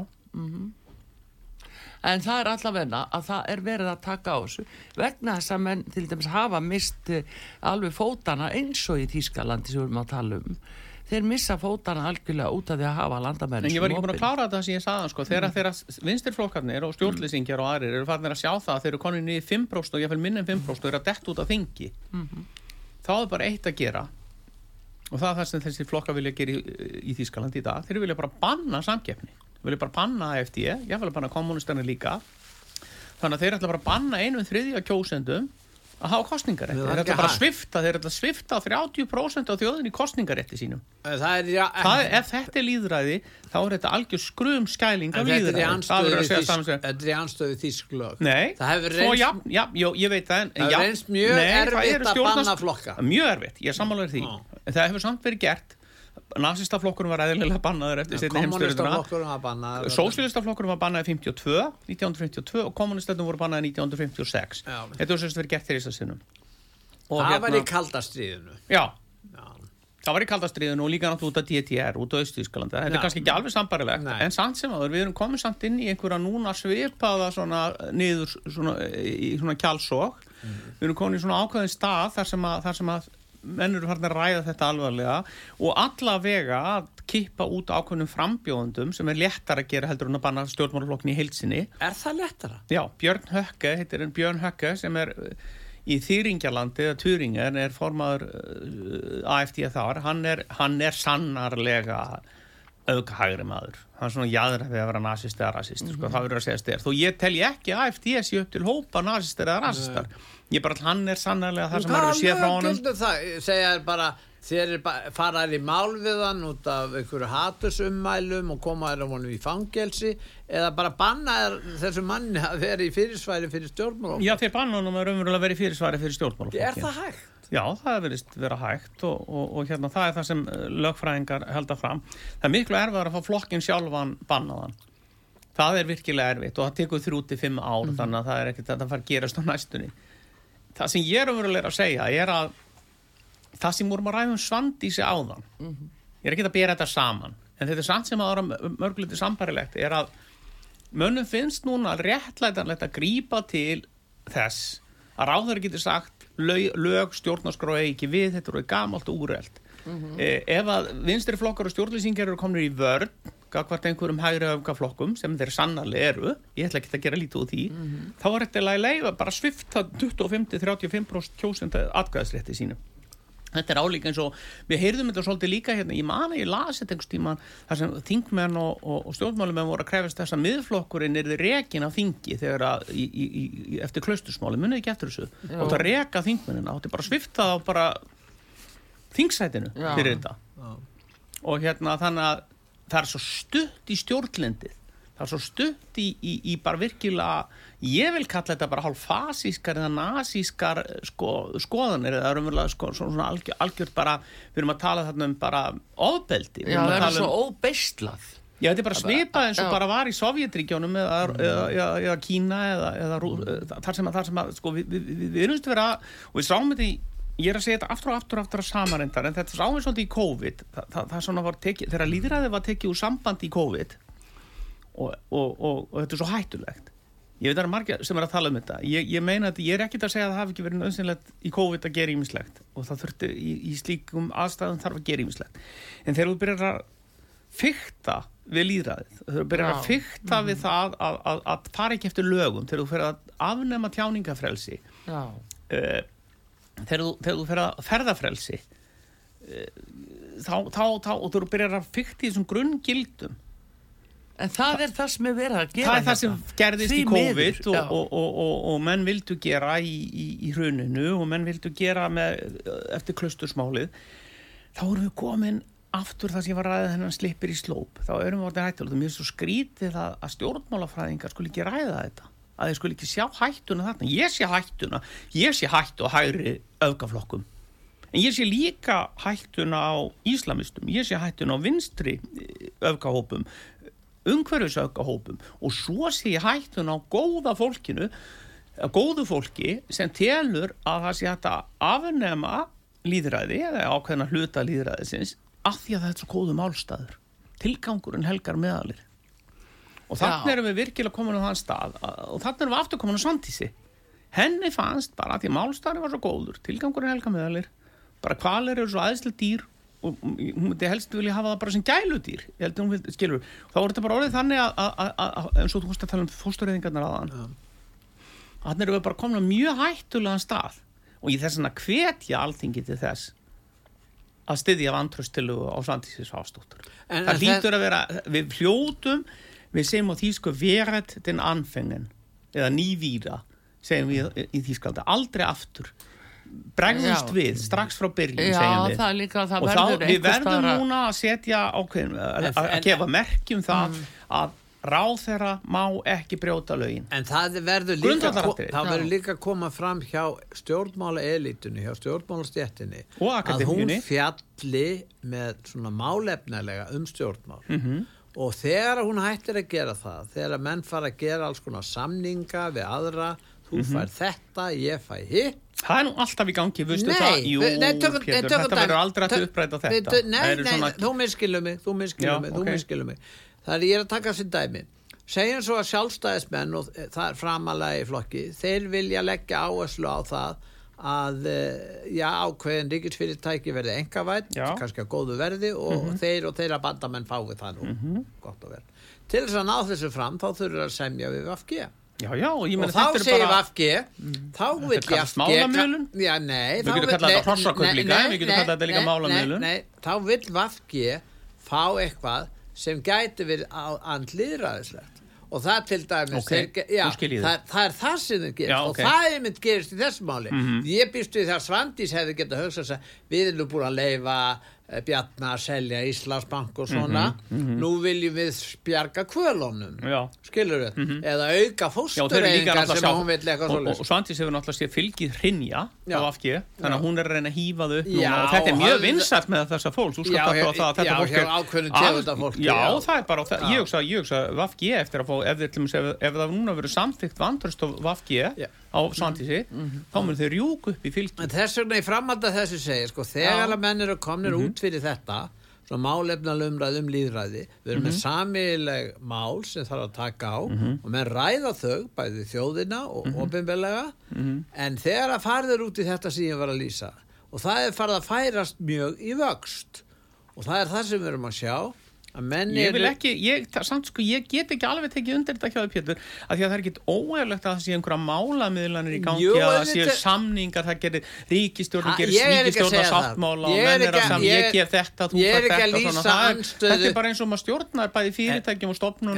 En það er allavegna að það er verið að taka á þessu vegna þess að menn til dæmis hafa mist eh, alveg fótana eins og í Þýskalandi sem við erum að tala um. Þeir missa fótana algjörlega út af því að hafa landamenn En ég var ekki búin að klára þetta sem ég sagði sko, þegar Mm. þeirra vinstirflokkarnir og stjórnlýsingjar og aðrir eru farnir að sjá það að þeir eru konið niður 5% og ég fæl minn en 5% og eru að detta út af þingi. Mhm. þá er bara eitt að gera og það er það sem þessi flokkar vilja gera í, í Þýskaland í dag. Þeir vilja bara banna samkeppni. Þeir vilja bara banna AFD, ég vil banna kommunistarnir líka. Þannig að þeir ætla bara að banna einum þriðja kjósendum að hafa kostningarétti, þeir ætla bara að svifta þeir ætla að svifta 30% af þjóðin í kostningarétti sínum Það er, já, það, er- ef þetta er líðræði þá er þetta algjör skrum skæling af líðræði þetta er í anstöðu þýsklög. Nei, Það hefur reynst- já, já, jó, ég veit en, Það reynst mjög erfitt að banna flokka. Mjög erfitt, ég er sammálaður því. Það hefur samt verið gert Nasistaflokkurinn var eðlilega bannaður eftir setni heimstyrjuna Kommunistaflokkurinn var bannaði 52 1952 og kommunistarnir voru bannaði 1956 Já. Þetta var sérst verið gert að sinnum Og Það var í hérna, kaldastriðinu. já, Já. það var í kaldastriðinu og líka náttúrulega út af DTR, út af Östuískalandi þetta Já. er kannski ekki alveg sambarilegt Nei. en samt sem aður, við erum komið samt inn í einhverja núna svipaða svona niður svona, í svona kjálsók við erum komin í svona ákveðin stað þar sem að, þar sem að menn eru farin að ræða þetta alvarlega og allavega að kippa út ákveðnum frambjóðundum sem er léttar að gera heldur en að banna stjórnmálaflokkin í heilsinni Er það lettara? Já, Björn Höcke, heitir en Björn Höcke sem er uh, í Þýringjalandi eða Turingen er formaður uh, AFD þar, hann er, hann er sannarlega auðgahægri maður. Hann er svona við að vera nasist eða rasist sko, það verður að segja styrir þó ég tel ég ekki að AFD sé upp til hópa nasistar eða rasistar ég bara, hann er sannarlega það sem maður séð frá honum það? Segja þér bara, þeir eru bara- fara þér í mál við hann út af einhverju hatusummælum og koma þér á honum í fangelsi eða bara banna þér þessu manni að vera í fyrirsværi fyrir stjórnmálum? Já, þeir banna honum að raunverulega verið fyrirsvari fyrir Er stjórnmálaflokkin það hægt? Já, það verðist vera hægt og, og, og hérna það er það sem eh, lögfræðingar helda fram. Það er miklu erfiðar að fá flokkin sjálfan bannaðan. Það er virkilega erfitt og það tekur þrjú til fimm ár þannig að það er ekkert að það fara að gerast á næstunni. Það sem ég er umverulega að segja er að það sem vorum að ræða um svandísi áðan ég er ekki að bera þetta saman en þetta er samt sem að ára mörgluti sambarilegt er að mönnum finnst núna réttlætanlegt að grípa til þess að ráður getur sagt lög, lög stjórnarskrá eigi ekki við, þetta eru gamalt og úreld eh, ef að vinstri flokkar og stjórnlýsingar eru komnir í vörn gagvart einhverjum hægri öfgaflokkum sem þeir sannarlega eru, ég ætla ekki að gera lítið úr því, þá er þetta leifa bara svifta 25-35% kjósenda atkvæðasrétti sínum Þetta er álíka eins og við heyrðum þetta svolítið líka hérna, ég man að ég las þetta einhvers tíma þar sem þingmenn og, og, og stjórnmálumenn voru að krefast þess að miðflokkurinn er rekin af þingi þegar að í, í, í, eftir klaustusmáli, munið ekki eftir þessu? Já. og það reka þingmennina, átti bara að svifta á bara þingsætinu fyrir þetta. Og hérna þannig að það er svo stutt í stjórnlendið. Það er svo stutt í, í, í bara virkilega ég vil kalla þetta bara hálf fasískar eða nasískar sko, skoðanir. Eða raunverulega sko, svona, algjör, algjört bara við erum að tala þarna um bara ofbeldi. Já, að það er tala svo um, óbeistlað. já, þetta er bara svipað eins og bara var í Sovjetríkjónum eða, eða, eða, eða Kína eða, eða Rú- þar sem að, þar sem að sko, við, við, við, við erum stu vera og við sáum þetta í ég er að segja þetta aftur og aftur og aftur að samarendar en þetta sáum við svolítið í COVID. Það, það, það svona var tekið, þegar líðræði var tekið úr sambandi í COVID og, og, og, og þetta er svo hættulegt. Ég veit að það er margir sem er að tala um þetta. Ég, ég meina að ég er ekkit að segja að það hafi ekki verið nöðsynlegt í COVID að gera ímislegt og það þurfti í, í slíkum aðstæðum þarf að gera ímislegt en þegar þú byrjar að fykta við líðræðið þegar þú byrjar að fykta við það að, að, að fara ekki eftir lögum þegar þú fyrir að afnema uh, þegar þú, þegar þú fer að ferðafrelsi uh, þá, þá, þá og þú byrjar að fykta í þessum grunngildum. En það er það sem er verið að gera það er það sem gerðist Því í COVID og, og, og, og, og menn vildu gera í, í, í hruninu og menn vildu gera með, eftir klustursmálið þá erum við komin aftur það sem ég var ræðið hennan slipir í slóp. Þá erum við orðið hættulega mér er svo skrítið að, að stjórnmálafræðingar skul ekki ræða þetta að þeir skul ekki sjá hættuna þarna. Ég sé hættuna, ég sé hættu á hægri öfgaflokkum. En ég sé líka hættuna á íslamistum, ég sé hættuna á vinstri eh, öfgahópum umhverfisöfgahópum. Og svo sé ég hættun á góða fólkinu góðu fólki sem telur að það sé hægt að afnema líðræði eða ákveðna hluta líðræðisins af því að það er svo góðu málstæður tilgangurinn helgar meðalir og þannig erum við virkilega komin á þann stað að- og þannig erum við aftur komin á sandísi henni fannst bara að því að málstæðurinn var svo góður tilgangurinn helgar meðalir bara kvalir eru svo aðeinslega dýr og hún myndi helst vilja hafa það bara sem gæludýr ég held að hún vildi, skilur þá er þetta bara orðið þannig að, að, að, að eins og þú fórst að tala um fóstureyðingarnar aðan þannig erum við bara komin á mjög hættulegan stað og ég þess að hvetja alþingi til þess að styðja vantröstilu á Svandísis Fástóttur En- það en hlýtur að vera við fljótum við segjum á þýsku verið den anfengen eða nývíra segjum við í- þýskalda aldrei aftur. Bregðumst Já. við strax frá byrjun Já, segjum við. það er líka, það og þá, verður við verðum staðar að- núna að setja ákveðin, að, gefa merkjum það að ráðherra má ekki brjóta lögin. En það verður líka, það verður Já. líka að koma fram hjá stjórnmála elitunni, hjá stjórnmálastjettinni Og að hún fjalli með svona málefnilega um stjórnmál. Mhm. Og þegar hún hættir að gera það þegar menn fara að gera alls konar samninga við aðra, þú Mhm. fær þetta, ég fæ hitt það er nú alltaf í gangi, veistu það Jú, nei, tökum- Pétur, tökum þetta verður aldrei að uppræta þetta Nei, nei, svona- þú miskilur mig, þú miskilur Já, mig, ok. þú miskilur mig. Það er ég er að taka sér dæmi. Segjum svo að sjálfstæðismenn og það er framalega í flokki, þeir vilja leggja áherslu á það að eh, já, ákveðin ríkisfyrirtæki verði engavætt, kannski að góðu verði og þeir og þeirra bandamenn fái það nú, gott og vel. Til þess að ná þessu fram þá þurfur að semja við VFG. já, já, og Og þá segir VFG, þá vill kallast VFG? Já, nei Við þá getum kallað þetta hrossakaup líka, við getum kallað þetta líka nei, þá vill VFG fá eitthvað sem gæti verið andliðræðislegt og það til dæmis Ok, þeir já, það, það er það sem þeir gerist Já, og ok. Mhm. það er mynd gerist í þessu máli ég býst við þegar Svandís hefði getað hugsað sér við erum búin að leifa eh, Bjarna að selja Íslandsbank og svona. Nú viljum við spjarga kvölunum skilur við, eða auka og þeir eru líka fóstureyðingar sem hún vill eitthvað og, svo og Svandís hefur náttúrulega sé fylgið hrinja Já. á AFG, þannig að hún er að reyna að hýfa þau upp Já, núna og þetta er og mjög vinsælt með þessa fólk Já, hjá- það að þetta já, fólk er ákveðnu Al- tegund af fólki, já, það er bara, það, ég hugsa, ég hugsa VFG eftir að fá, ef, ef, ef það núna verður samþykkt vandrast á VFG Já. Á Svandísi, þá mun þau rjúk upp í fylgi En þess vegna í framhald að þessu segja, sko, þegar að menn eru komnir Mhm. út fyrir þetta, svona málefnalega umræð um líðræði, við erum Mhm. með samileg mál sem þarf að taka á og menn ræða þau, bæði þjóðina og Mhm. ofinbelega, en þegar að farður út í þetta sem ég var að lýsa, og það er farið að færast mjög í vöxt, og það er það sem við erum að sjá, Ég vil ekki, ég, samt sko, ég get ekki alveg tekið undir þetta hjá þau Pétur af því að það er ekkit óægulegt að það sé einhverja málamiðlanir í gangi Jú, að það séu samningar, það gerir ríkistjórn gerir er að ríkistjórn það. sáttmála og menn er að að- sam, ég- ég gef þetta, þú fær að þetta þetta er bara eins og maður stjórnar bæði fyrirtækjum og stopnunum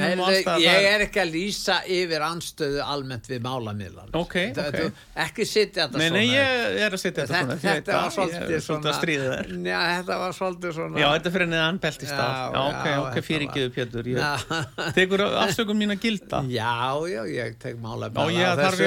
ég er ekki að lýsa yfir anstöðu almennt við málamiðlan Ok, Það- ok. þú- ekki sitja þetta svona. ég er að setja þetta svona að þetta var svolítið svona Ok, fyrirgeðu Pétur tekur afsökum mín að gilda. Já, já, ég tek mála það, þarf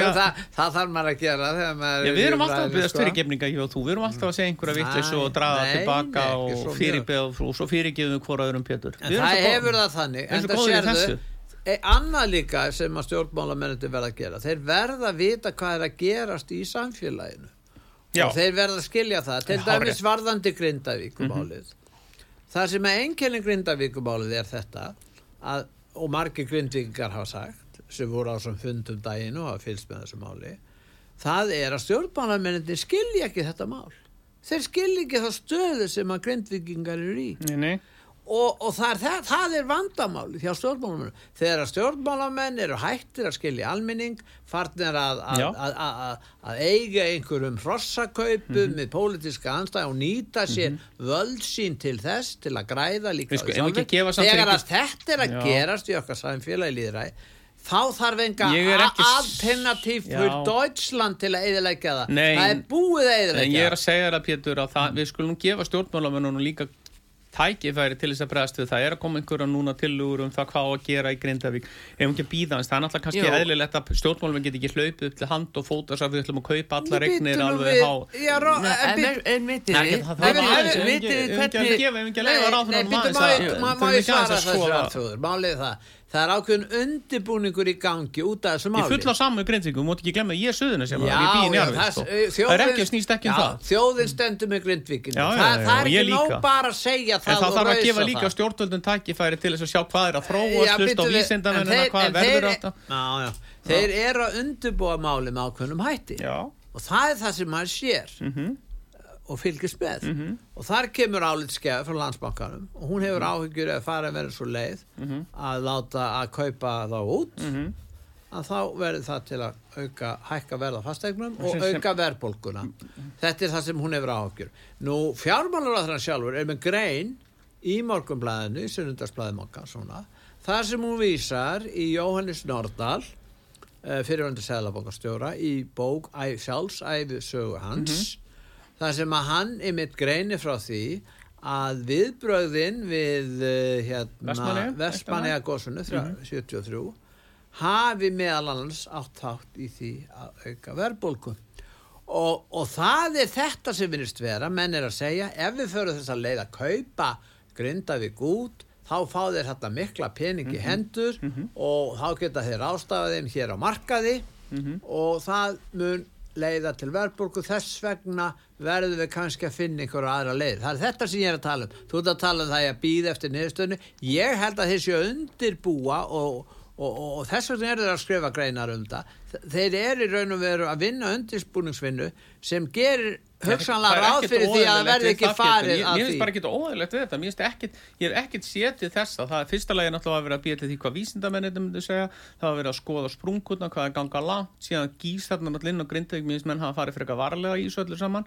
það, það maður að gera þegar maður Já, er við erum alltaf að byggast sko. þú, við erum alltaf að segja einhverja vittlis og draga tilbaka og, svo fyrirbeð, og svo fyrirgeðum hvora öðrum Pétur. En það hefur það þannig góðir í sérðu, e, Annað líka sem að stjórnmálamennandi verða að gera Þeir verða að vita hvað er að gerast í samfélaginu. Já. og þeir verða að skilja það til dæmis varðandi grindavíkumálið það sem að einkenni grindavíkumálið er þetta að, og margir grindvíkingar hafa sagt sem voru á sem fundum daginn og hafa fylgst með þessu máli það er að stjórnmálamennandi skilja ekki þetta mál. Þeir skilja ekki þá stöðu sem að grindvíkingar eru í. Nei, nei, og, og það, er, það, það er vandamáli hjá stjórnmálamenn þegar stjórnmálamenn eru hættir að skilja almenning farnir að, að, að, að, að eiga einhverjum hrossakaupum Mhm. með pólitíska anstæð og nýta sér völd sín til þess til að græða líka samt þegar að þetta er að Já. gerast í okkar samfélagi líðræði þá þarf enga ekki alternativ fyrir Deutschland til að eðilegja það. Nei. það er búið að en ég eðilegja er að segja það Pétur að það, við skulum gefa stjórnmálamennunum líka tækifæri til þess að bregðast við. Það er að koma einhverja núna tilugur um það hvað á að gera í Grindavík. Ef ekki að býða hans, það er náttúrulega kannski eðlilegt að stjórnmálamenn get ekki hlaupið upp til hand og fóta svo að við ætlum að kaupa allar Nú, regnir alveg við- há en vitið ef vitið ekki- ekki að hvernig ekki má ég- ekki svara þessu Arnþrúður, málið er það það er ákveðin undibúningur í gangi út af þessu Ég máli. full á samu grindvíku, mátt ekki glemma að ég er söðuna sem Já, ég bý í já, njárvík það, sko. það er ekki að snýst ekki um já, það. þjóðin stendur með grindvíkinu það, það og er ég ekki nóg bara að segja En það það og þarf að gefa líka það. stjórnvöldum tækifæri til þess að sjá hvað er að þróast, Já, hlusta á vísindamennina, en þeir- hvað verður að... Já, já. þeir eru að undibúa máli með ákveðnum hætti. Og það er það sem maður sér. Mhm, og fylgist með. Og þar kemur álitskeið frá landsbankanum og hún hefur áhyggjur að fara að vera svo leið mhm, að láta að kaupa þá út. Mhm. að þá verður það til að auka, hækka verða fasteignum og auka verðbólguna. Þetta er það sem hún hefur áhyggjur. Nú fjármálaráðran sjálfur er með grein í morgunblæðinu í sunnundarsblæði mokka svona þar sem hún vísar í Jóhannes Nordal uh, fyrirvændi seðlabókastjóra í bók æ, sjálfsæfi sögu hans þar sem að hann er mitt greini frá því að viðbrögðin við uh, hérna, Vestmanniða góðsunni 73 hafi meðal annars átt þátt í því að auka verðbólku og, og það er þetta sem vinist vera, menn er að segja ef við förum þess að leið að kaupa Grindavík út þá fá þeir þetta mikla pening í hendur og þá geta þeir ástafað þeim hér á markaði og það mun leiða til verðbólku þess vegna verðum við kannski að finna einhverja aðra leið. Það er þetta sem ég er að tala um. Þú ert að tala um það að býða eftir niðurstöðinu ég held að þeir séu undirbúa og, og, og, og þess vegna eru þeir að skrifa greinar um það. Þeir eru í raun og veru að vinna undirbúningsvinnu sem gerir hugsanlega ráð ekkert fyrir því að það verði ekki farið Ég- að Mér því. finnst bara ekki óæðilegt við þetta. Mér finnst ekkit, ég hef ekkit sétið þessa Það er fyrsta lagi náttúrulega að vera að býja til því hvað vísindamennir myndu segja, það var verið að skoða sprungurna, hvað er ganga langt. Síðan gís þarna náttúrulega inn á Grindavík. Mér finnst menn hafa farið frekar varlega í þessu öllu saman.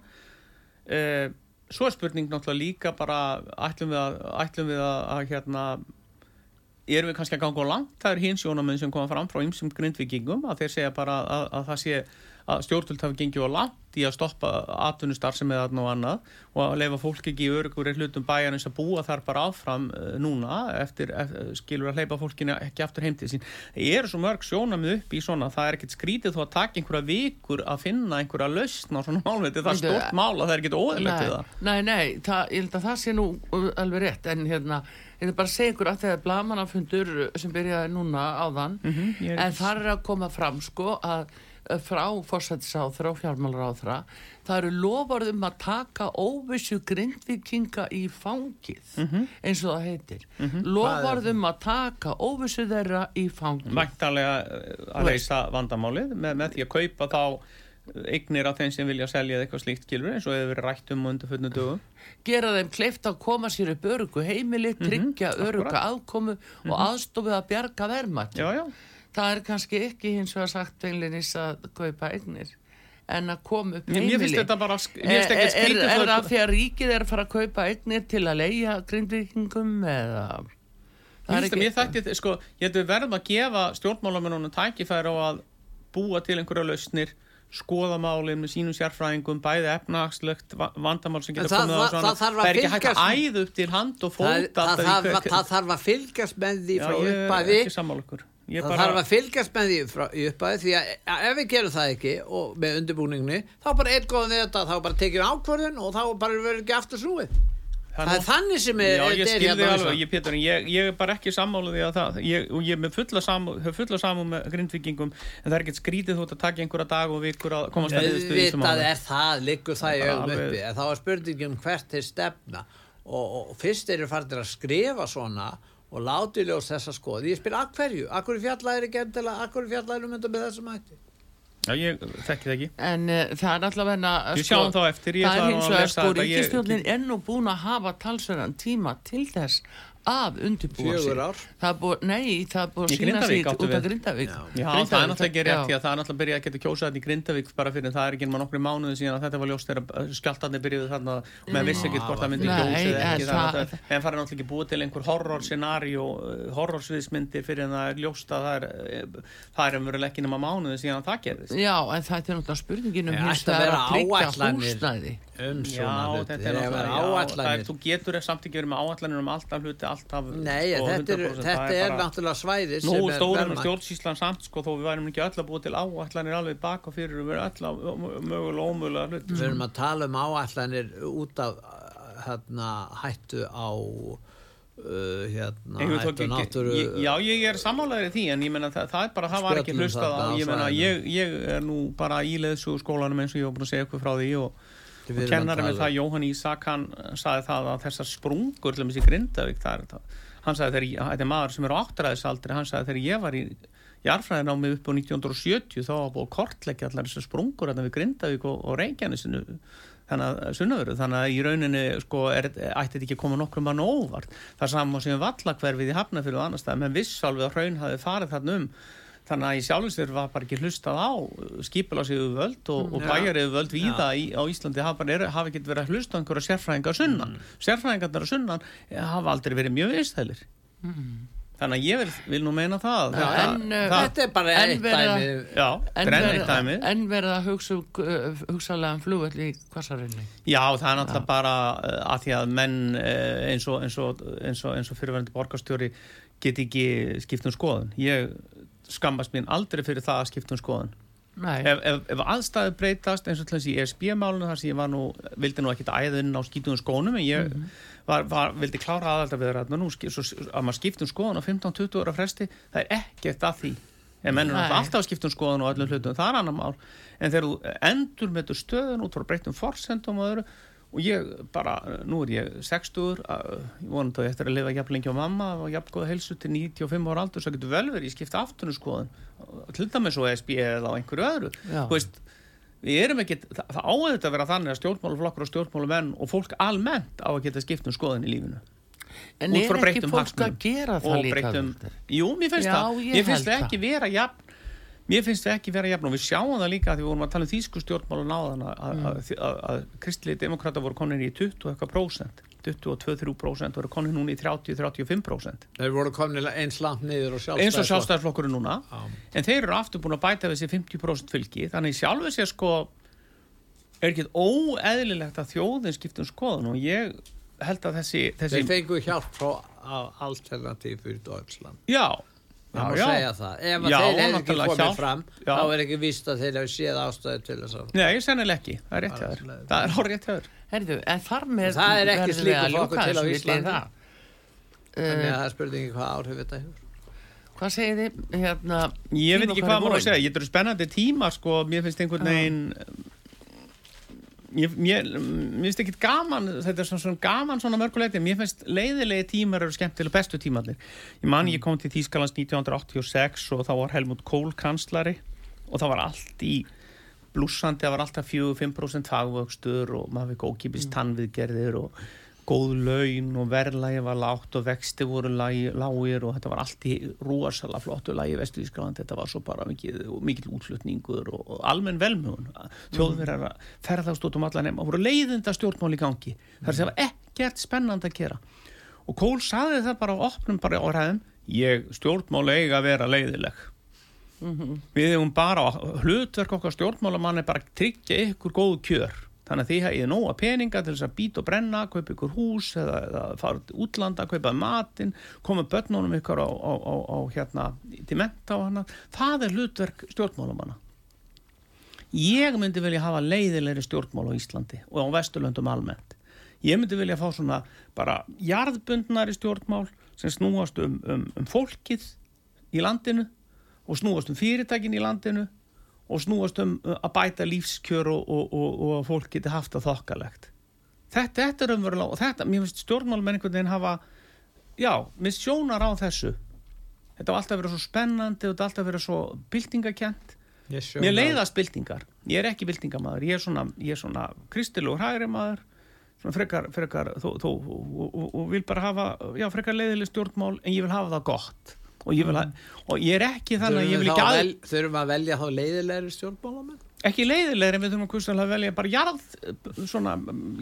Eh, Svo er spurning náttúrulega líka bara ætlum við að, ætlum við að, að hérna erum við kannski að ganga langt, það er hins jónamenn sem koma fram frá ymsum grindvikingum að þeir segja bara að, að það sé að stjórnvöld hafi gengið á langt í að stoppa atvinnustar sem er og annað og að leifa fólk ekki í örugur hlutum bæjarins að búa þar bara áfram uh, núna eftir, eftir skilur að hleypa fólkinu ekki aftur heim til sín. Það eru svo mörg sjónamið upp í svona, það er ekkert skrítið þó að taka einhverja vikur að finna einhverja lausn á svona málviti, það er stort mál að það er ekkert óðilegt við það. Nei, nei, það, ég held að það sé nú alveg rétt, en hérna, ég vil bara segja ykkur að þegar blamanafundur sem byrjaði núna áðan, ég er en þar er að koma fram sko að frá fórsættisáþra og fjármálaráþra, það eru lofarð um að taka óvissu grindvikinga í fangið, Mhm. eins og það heitir. Lofarð um að taka óvissu þeirra í fangið. Væntanlega eh, að leysa vandamálið með, með því að kaupa þá eignir af þeim sem vilja selja eitthvað slíkt kilur eins og hefur verið rætt um á undarfötnu dögum. gera þeim kleift að koma sér upp örugu heimili, tryggja öruga aðkomu og aðstofið að bjarga verðmætt. Já, já. Það er kannski ekki hins vegar sagt einlinis að kaupa eignir en að koma upp heimili. mér finnst þetta bara, Er, finnst er, ekki er, er það því að ríkið er að fara að kaupa eignir til að leia grindvíkingum eða... Mér finnst að mér þætti, sko, ég við verðum að gefa stjórnmálamennunum tækifæri á að búa til einhverja lausnir skoða málið með sínum sérfræðingum bæði efnagslegt vandamál sem það- komið á það- svona. það það er ekki hægt að æða upp til hand og það, fóta það, það, hver- það þarf að fylgjast með því frá er uppæði það bara- þarf að fylgjast með því frá, í uppæði því að ef við gerum það ekki og með undirbúningni þá bara góðan við þetta þá bara tekjum ákvörðun og þá bara verður ekki aftur snúið það er þannig sem er, Já, ég er skil hérna þig á alveg, ég, Pétur, en ég, ég er bara ekki sammálaði að það, ég, og ég hef fulla samú með grindvikingum, en það er ekkert skrítið þú að taka einhverja dag og vikur að komast að niðurstöðu í þessum auðvitað málum. er það, liggur það í augum Alveg. uppi en þá er spurningum hvert er stefna og, og fyrst eru farin að skrifa svona og láti ljós þessa skoð ég spyr að hverju, að hverju fjallaðir ekki endilega, að hverju fjallaðir um þetta með þessum hætti? Já, ég þekki það ekki. En uh, það er allavega Við sjáum þá eftir, ég Það er hins að vegar sko ríkistjórnin er nú búin að hafa talsverðan tíma til þess að undirbúa sig. Það er búið, nei, það er búið að sína Grindavík sig út af. Grindavík Já. Já, það er náttúrulega ekki rétt, já. já, það er náttúrulega að byrja að geta kjósað þetta í Grindavík bara fyrir það er ekki nema nokkru mánuði síðan að þetta var ljóst þegar skjáltarnir byrjuðu þarna með vissi ekkert hvort það myndi Nei, kjósið eða en ekki það- en það er náttúrulega ekki búið til einhver horror scenario, horrorsviðsmyndir fyrir en það er ljóst að það er eh, það er er um Nei, um þetta er er, um alltaf Nei, þetta er, 100%, þetta er bara- náttúrulega svæði Nú er stóðum við verðmætt. stjórnsýslan samt sko þó við værum ekki öll að búa til áallanir alveg baka fyrir við erum öll að mögulega ómögulega hlut Við erum að tala um áallanir út af hérna, hættu á uh, hérna, hættu náttúru Já, ég er sammálaður í því en ég menna það, það er bara, það var ekki hlustað á ég menna, ég, ég er nú bara í leðsugu skólanum eins og ég var búin að segja ykkur frá því og, og kennari með það, Jóhann Ísak hann sagði það að þessar sprungur til þessi Grindavík, það er það hann sagði þegar, þetta er maður sem er á áttræðisaldri hann sagði þegar ég var í jarfræðin á mig upp á 1970 þá var búið kortleggja allar þessar sprungur þarna við Grindavík og, og Reykjanesinu þannig að sunnöveru, þannig að í rauninni sko, er, ætti þetta ekki að koma nokkrum mann óvart? Það saman sem vallakverfið í Hafnafjörðu og annars staðar, menn viss alveg að hraun hafi farið þarna um þannig að í sjálfsvegar var bara ekki hlustað á við völd og, og Já. bæjar yfir völd víða í, á Íslandi hafa, er, hafa ekki verið að hlusta einhverja sérfræðingar sunnan. Sérfræðingarnar á sunnan eh, hafa aldrei verið mjög viðstæðlir þannig að ég vil, vil nú meina það, Já, það, en, uh, það Þetta er bara En eitt dæmi já, En þetta er eitt dæmi En verið að hugsa, hugsalega um flugvöld í kvassarunni Já, það er náttúrulega bara að því að menn eins og, eins og, eins og, eins og fyrirverandi borgarstjóri get ekki skipt um skoðun. Ég skammast mín aldrei fyrir það að skipta um skoðun. Nei, Ef, ef, ef aðstæði breytast eins og til þess í ESB-málunum þar sem ég var nú, vildi nú ekkit æða inn á skiptum skónum en ég var, var, vildi klára aðalda við svo, að maður skiptum skoðun á 15-20 ára fresti, það er ekkert að því. En menn er Nei. náttúrulega alltaf að skipta um skoðun og öllum hlutum, það er annar mál. En þegar þú endur með stöðun út frá breytum forsendum og öðru og ég bara, nú er ég 60 uh, ég vonandi að ég eftir að lifa jafn lengi á mamma og jafn góða heilsu til 95 ára aldur svo getur vel verið, ég skipta aftur skoðun til dæmis svo ESB eða á einhverju öðru. Já. þú veist, við erum ekki það, það áður að vera þannig að stjórnmáluflokkur og stjórnmálumenn og fólk almennt á að geta skipt um skoðun í lífinu. En er ekki fólk að gera það og líka jú, mér finnst Já, það. mér finnst það ekki vera jafn mér finnst það ekki vera jafn og við sjáum það líka því við vorum að tala um þýsku stjórnmálun áðan að, að, að, að, að kristilegi demokrata voru konin í 20 og eitthvað prósent. 22-3 prósent voru konin núna í 30-35 prósent. Þeir voru komin eins langt niður og eins og sjálfstæðarflokkurinn núna. En þeir eru aftur búin að bæta við sér 50% fylgi. Þannig í sjálfu sér sko er ekki óeðlilegt að þjóðin skiptum skoðun og ég held að þessi, þessi Þeir fengu hjálp frá alternativ fyrir Deutschland. Já, Það má segja það. Ef Já, þeir hefði ekki komið hjálp. fram Já. þá er ekki víst að þeir hefði séð ástæði til þess að Nei, sennilega ekki, það er rétt hjá þér. Það er hár rétt hjá þér. Herðu, en þar með Það er ekki flokkur ljúka til á það. Þannig Eh, að það er spurningi hvað áhrif þetta hefur. Hvað segir þið? Hérna, Ég veit ekki hvað er maður að segja. Ég eru spennandi tíma sko. Mér finnst einhvern veginn mér, mér finnst ekki gaman þetta er svona, svona gaman svona mörguleiti mér finnst leiðilegi tímar eru skemmtilega bestu tímarnir. Ég man ég kom til Þýskalands 1986 og þá var Helmut Kohl kanslari og það var allt í blúsandi, það var alltaf 4-5% fagvöxtur og maður fikk ókipist tannviðgerðir og góð laun og verðlægi var lágt og vexti voru lágir og þetta var allt í rosalega flottu lagi vestu Ískaland, þetta var svo bara mikið, mikið útflutningur og, og almenn velmögun þjóðverðar að ferðast út um allan heim og voru leiðinda stjórnmál í gangi. Þar sem var ekkert spennand að gera. Og Kól saði það bara á opnum bara á ræðum ég stjórnmál eiga að vera leiðileg við hefum bara hlutverk okkar stjórnmálamann er bara að tryggja ykkur góðu kjör þannig að því hafið nóga peninga til þess að býta og brenna, kaupa ykkur hús eða, eða fara útlanda, kaupa matinn koma börnunum ykkur á, á, á, á hérna, til menta og hana það er hlutverk stjórnmálamanna. Ég myndi vilja hafa leiðilegri stjórnmál á Íslandi og á Vesturlöndum almennt. Ég myndi vilja fá svona bara jarðbundnari stjórnmál sem snúast um, um, um fólkið í landinu og snúast um fyrirtækin í landinu og snúast um uh, að bæta lífskjör og, og, og, og að fólk geti haft það þokkalegt. Þetta, þetta er umverulega og þetta, mér finnst stjórnmálmenn einhvern veginn hafa já, mér sjónar á þessu. Þetta var alltaf verið svo spennandi og þetta var alltaf verið svo byltingakent mér leiðast byltingar, ég er ekki byltingamaður ég er svona, svona kristilegur hægri maður frekar, frekar þó, þó, og, og, og vil bara hafa já, frekar leiðileg stjórnmál en ég vil hafa það gott og ég, ha- og ég er ekki þannig að ég Þurfum vil við ekki þá að, vel, þurfum að velja þá leiðilegri stjórnmálamenn ekki leiðilegri við þurfum að að velja bara jarð, svona,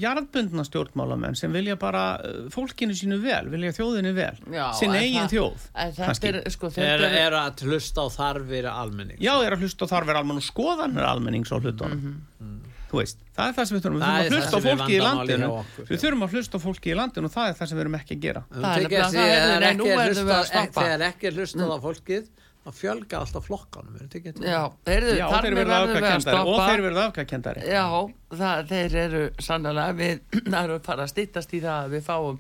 jarðbundna stjórnmálamenn sem vilja bara uh, fólkinu sínu vel, vilja þjóðinu vel Já, sinn en eigin þjóð er, sko, er, er, er að hlusta á þarfir almenning Já, er að hlusta á þarfir almenn og skoðanir almennings á hlutunum. Mhm. Þú veist, það er það sem við þurfum. Við þurfum að hlusta á fólki í landinu. okkur, Við þurfum að hlusta á fólki í landinu og það er það sem við erum ekki að gera. Er er þegar ekki er hlustað á fólkið þá fjölga alltaf flokkanum já, heyrðu, Já, þar þeir afgakendari og þeir verða afgakendari. Já, þeir eru sannlega við erum að fara að styttast í það að við fáum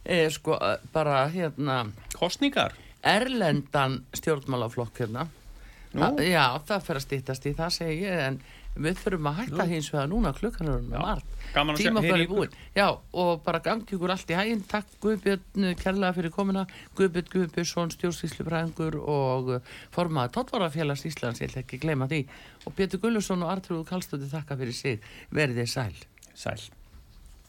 e, sko eh, bara hérna Kostningar. erlendan stjórnmálaflokk hérna Já, það fer að styttast í það segi ég en við þurfum að hætta hins vegar núna klukkan er Já, margt. gaman að sjá- tíma heyra bara í í búin Já, og bara gangi ykkur allt í hæginn takk Guðbjörn kærlega fyrir komuna. Guðbjörn Guðbjörnsson, stjórnsýslufræðingur og uh, formaður Tóttvarafélags Íslands. Ég ætla ekki að gleyma því. Og Pétur Gullusson og Artrúð Kallstóttir þakka fyrir sig. Verðið sæl. Sæl.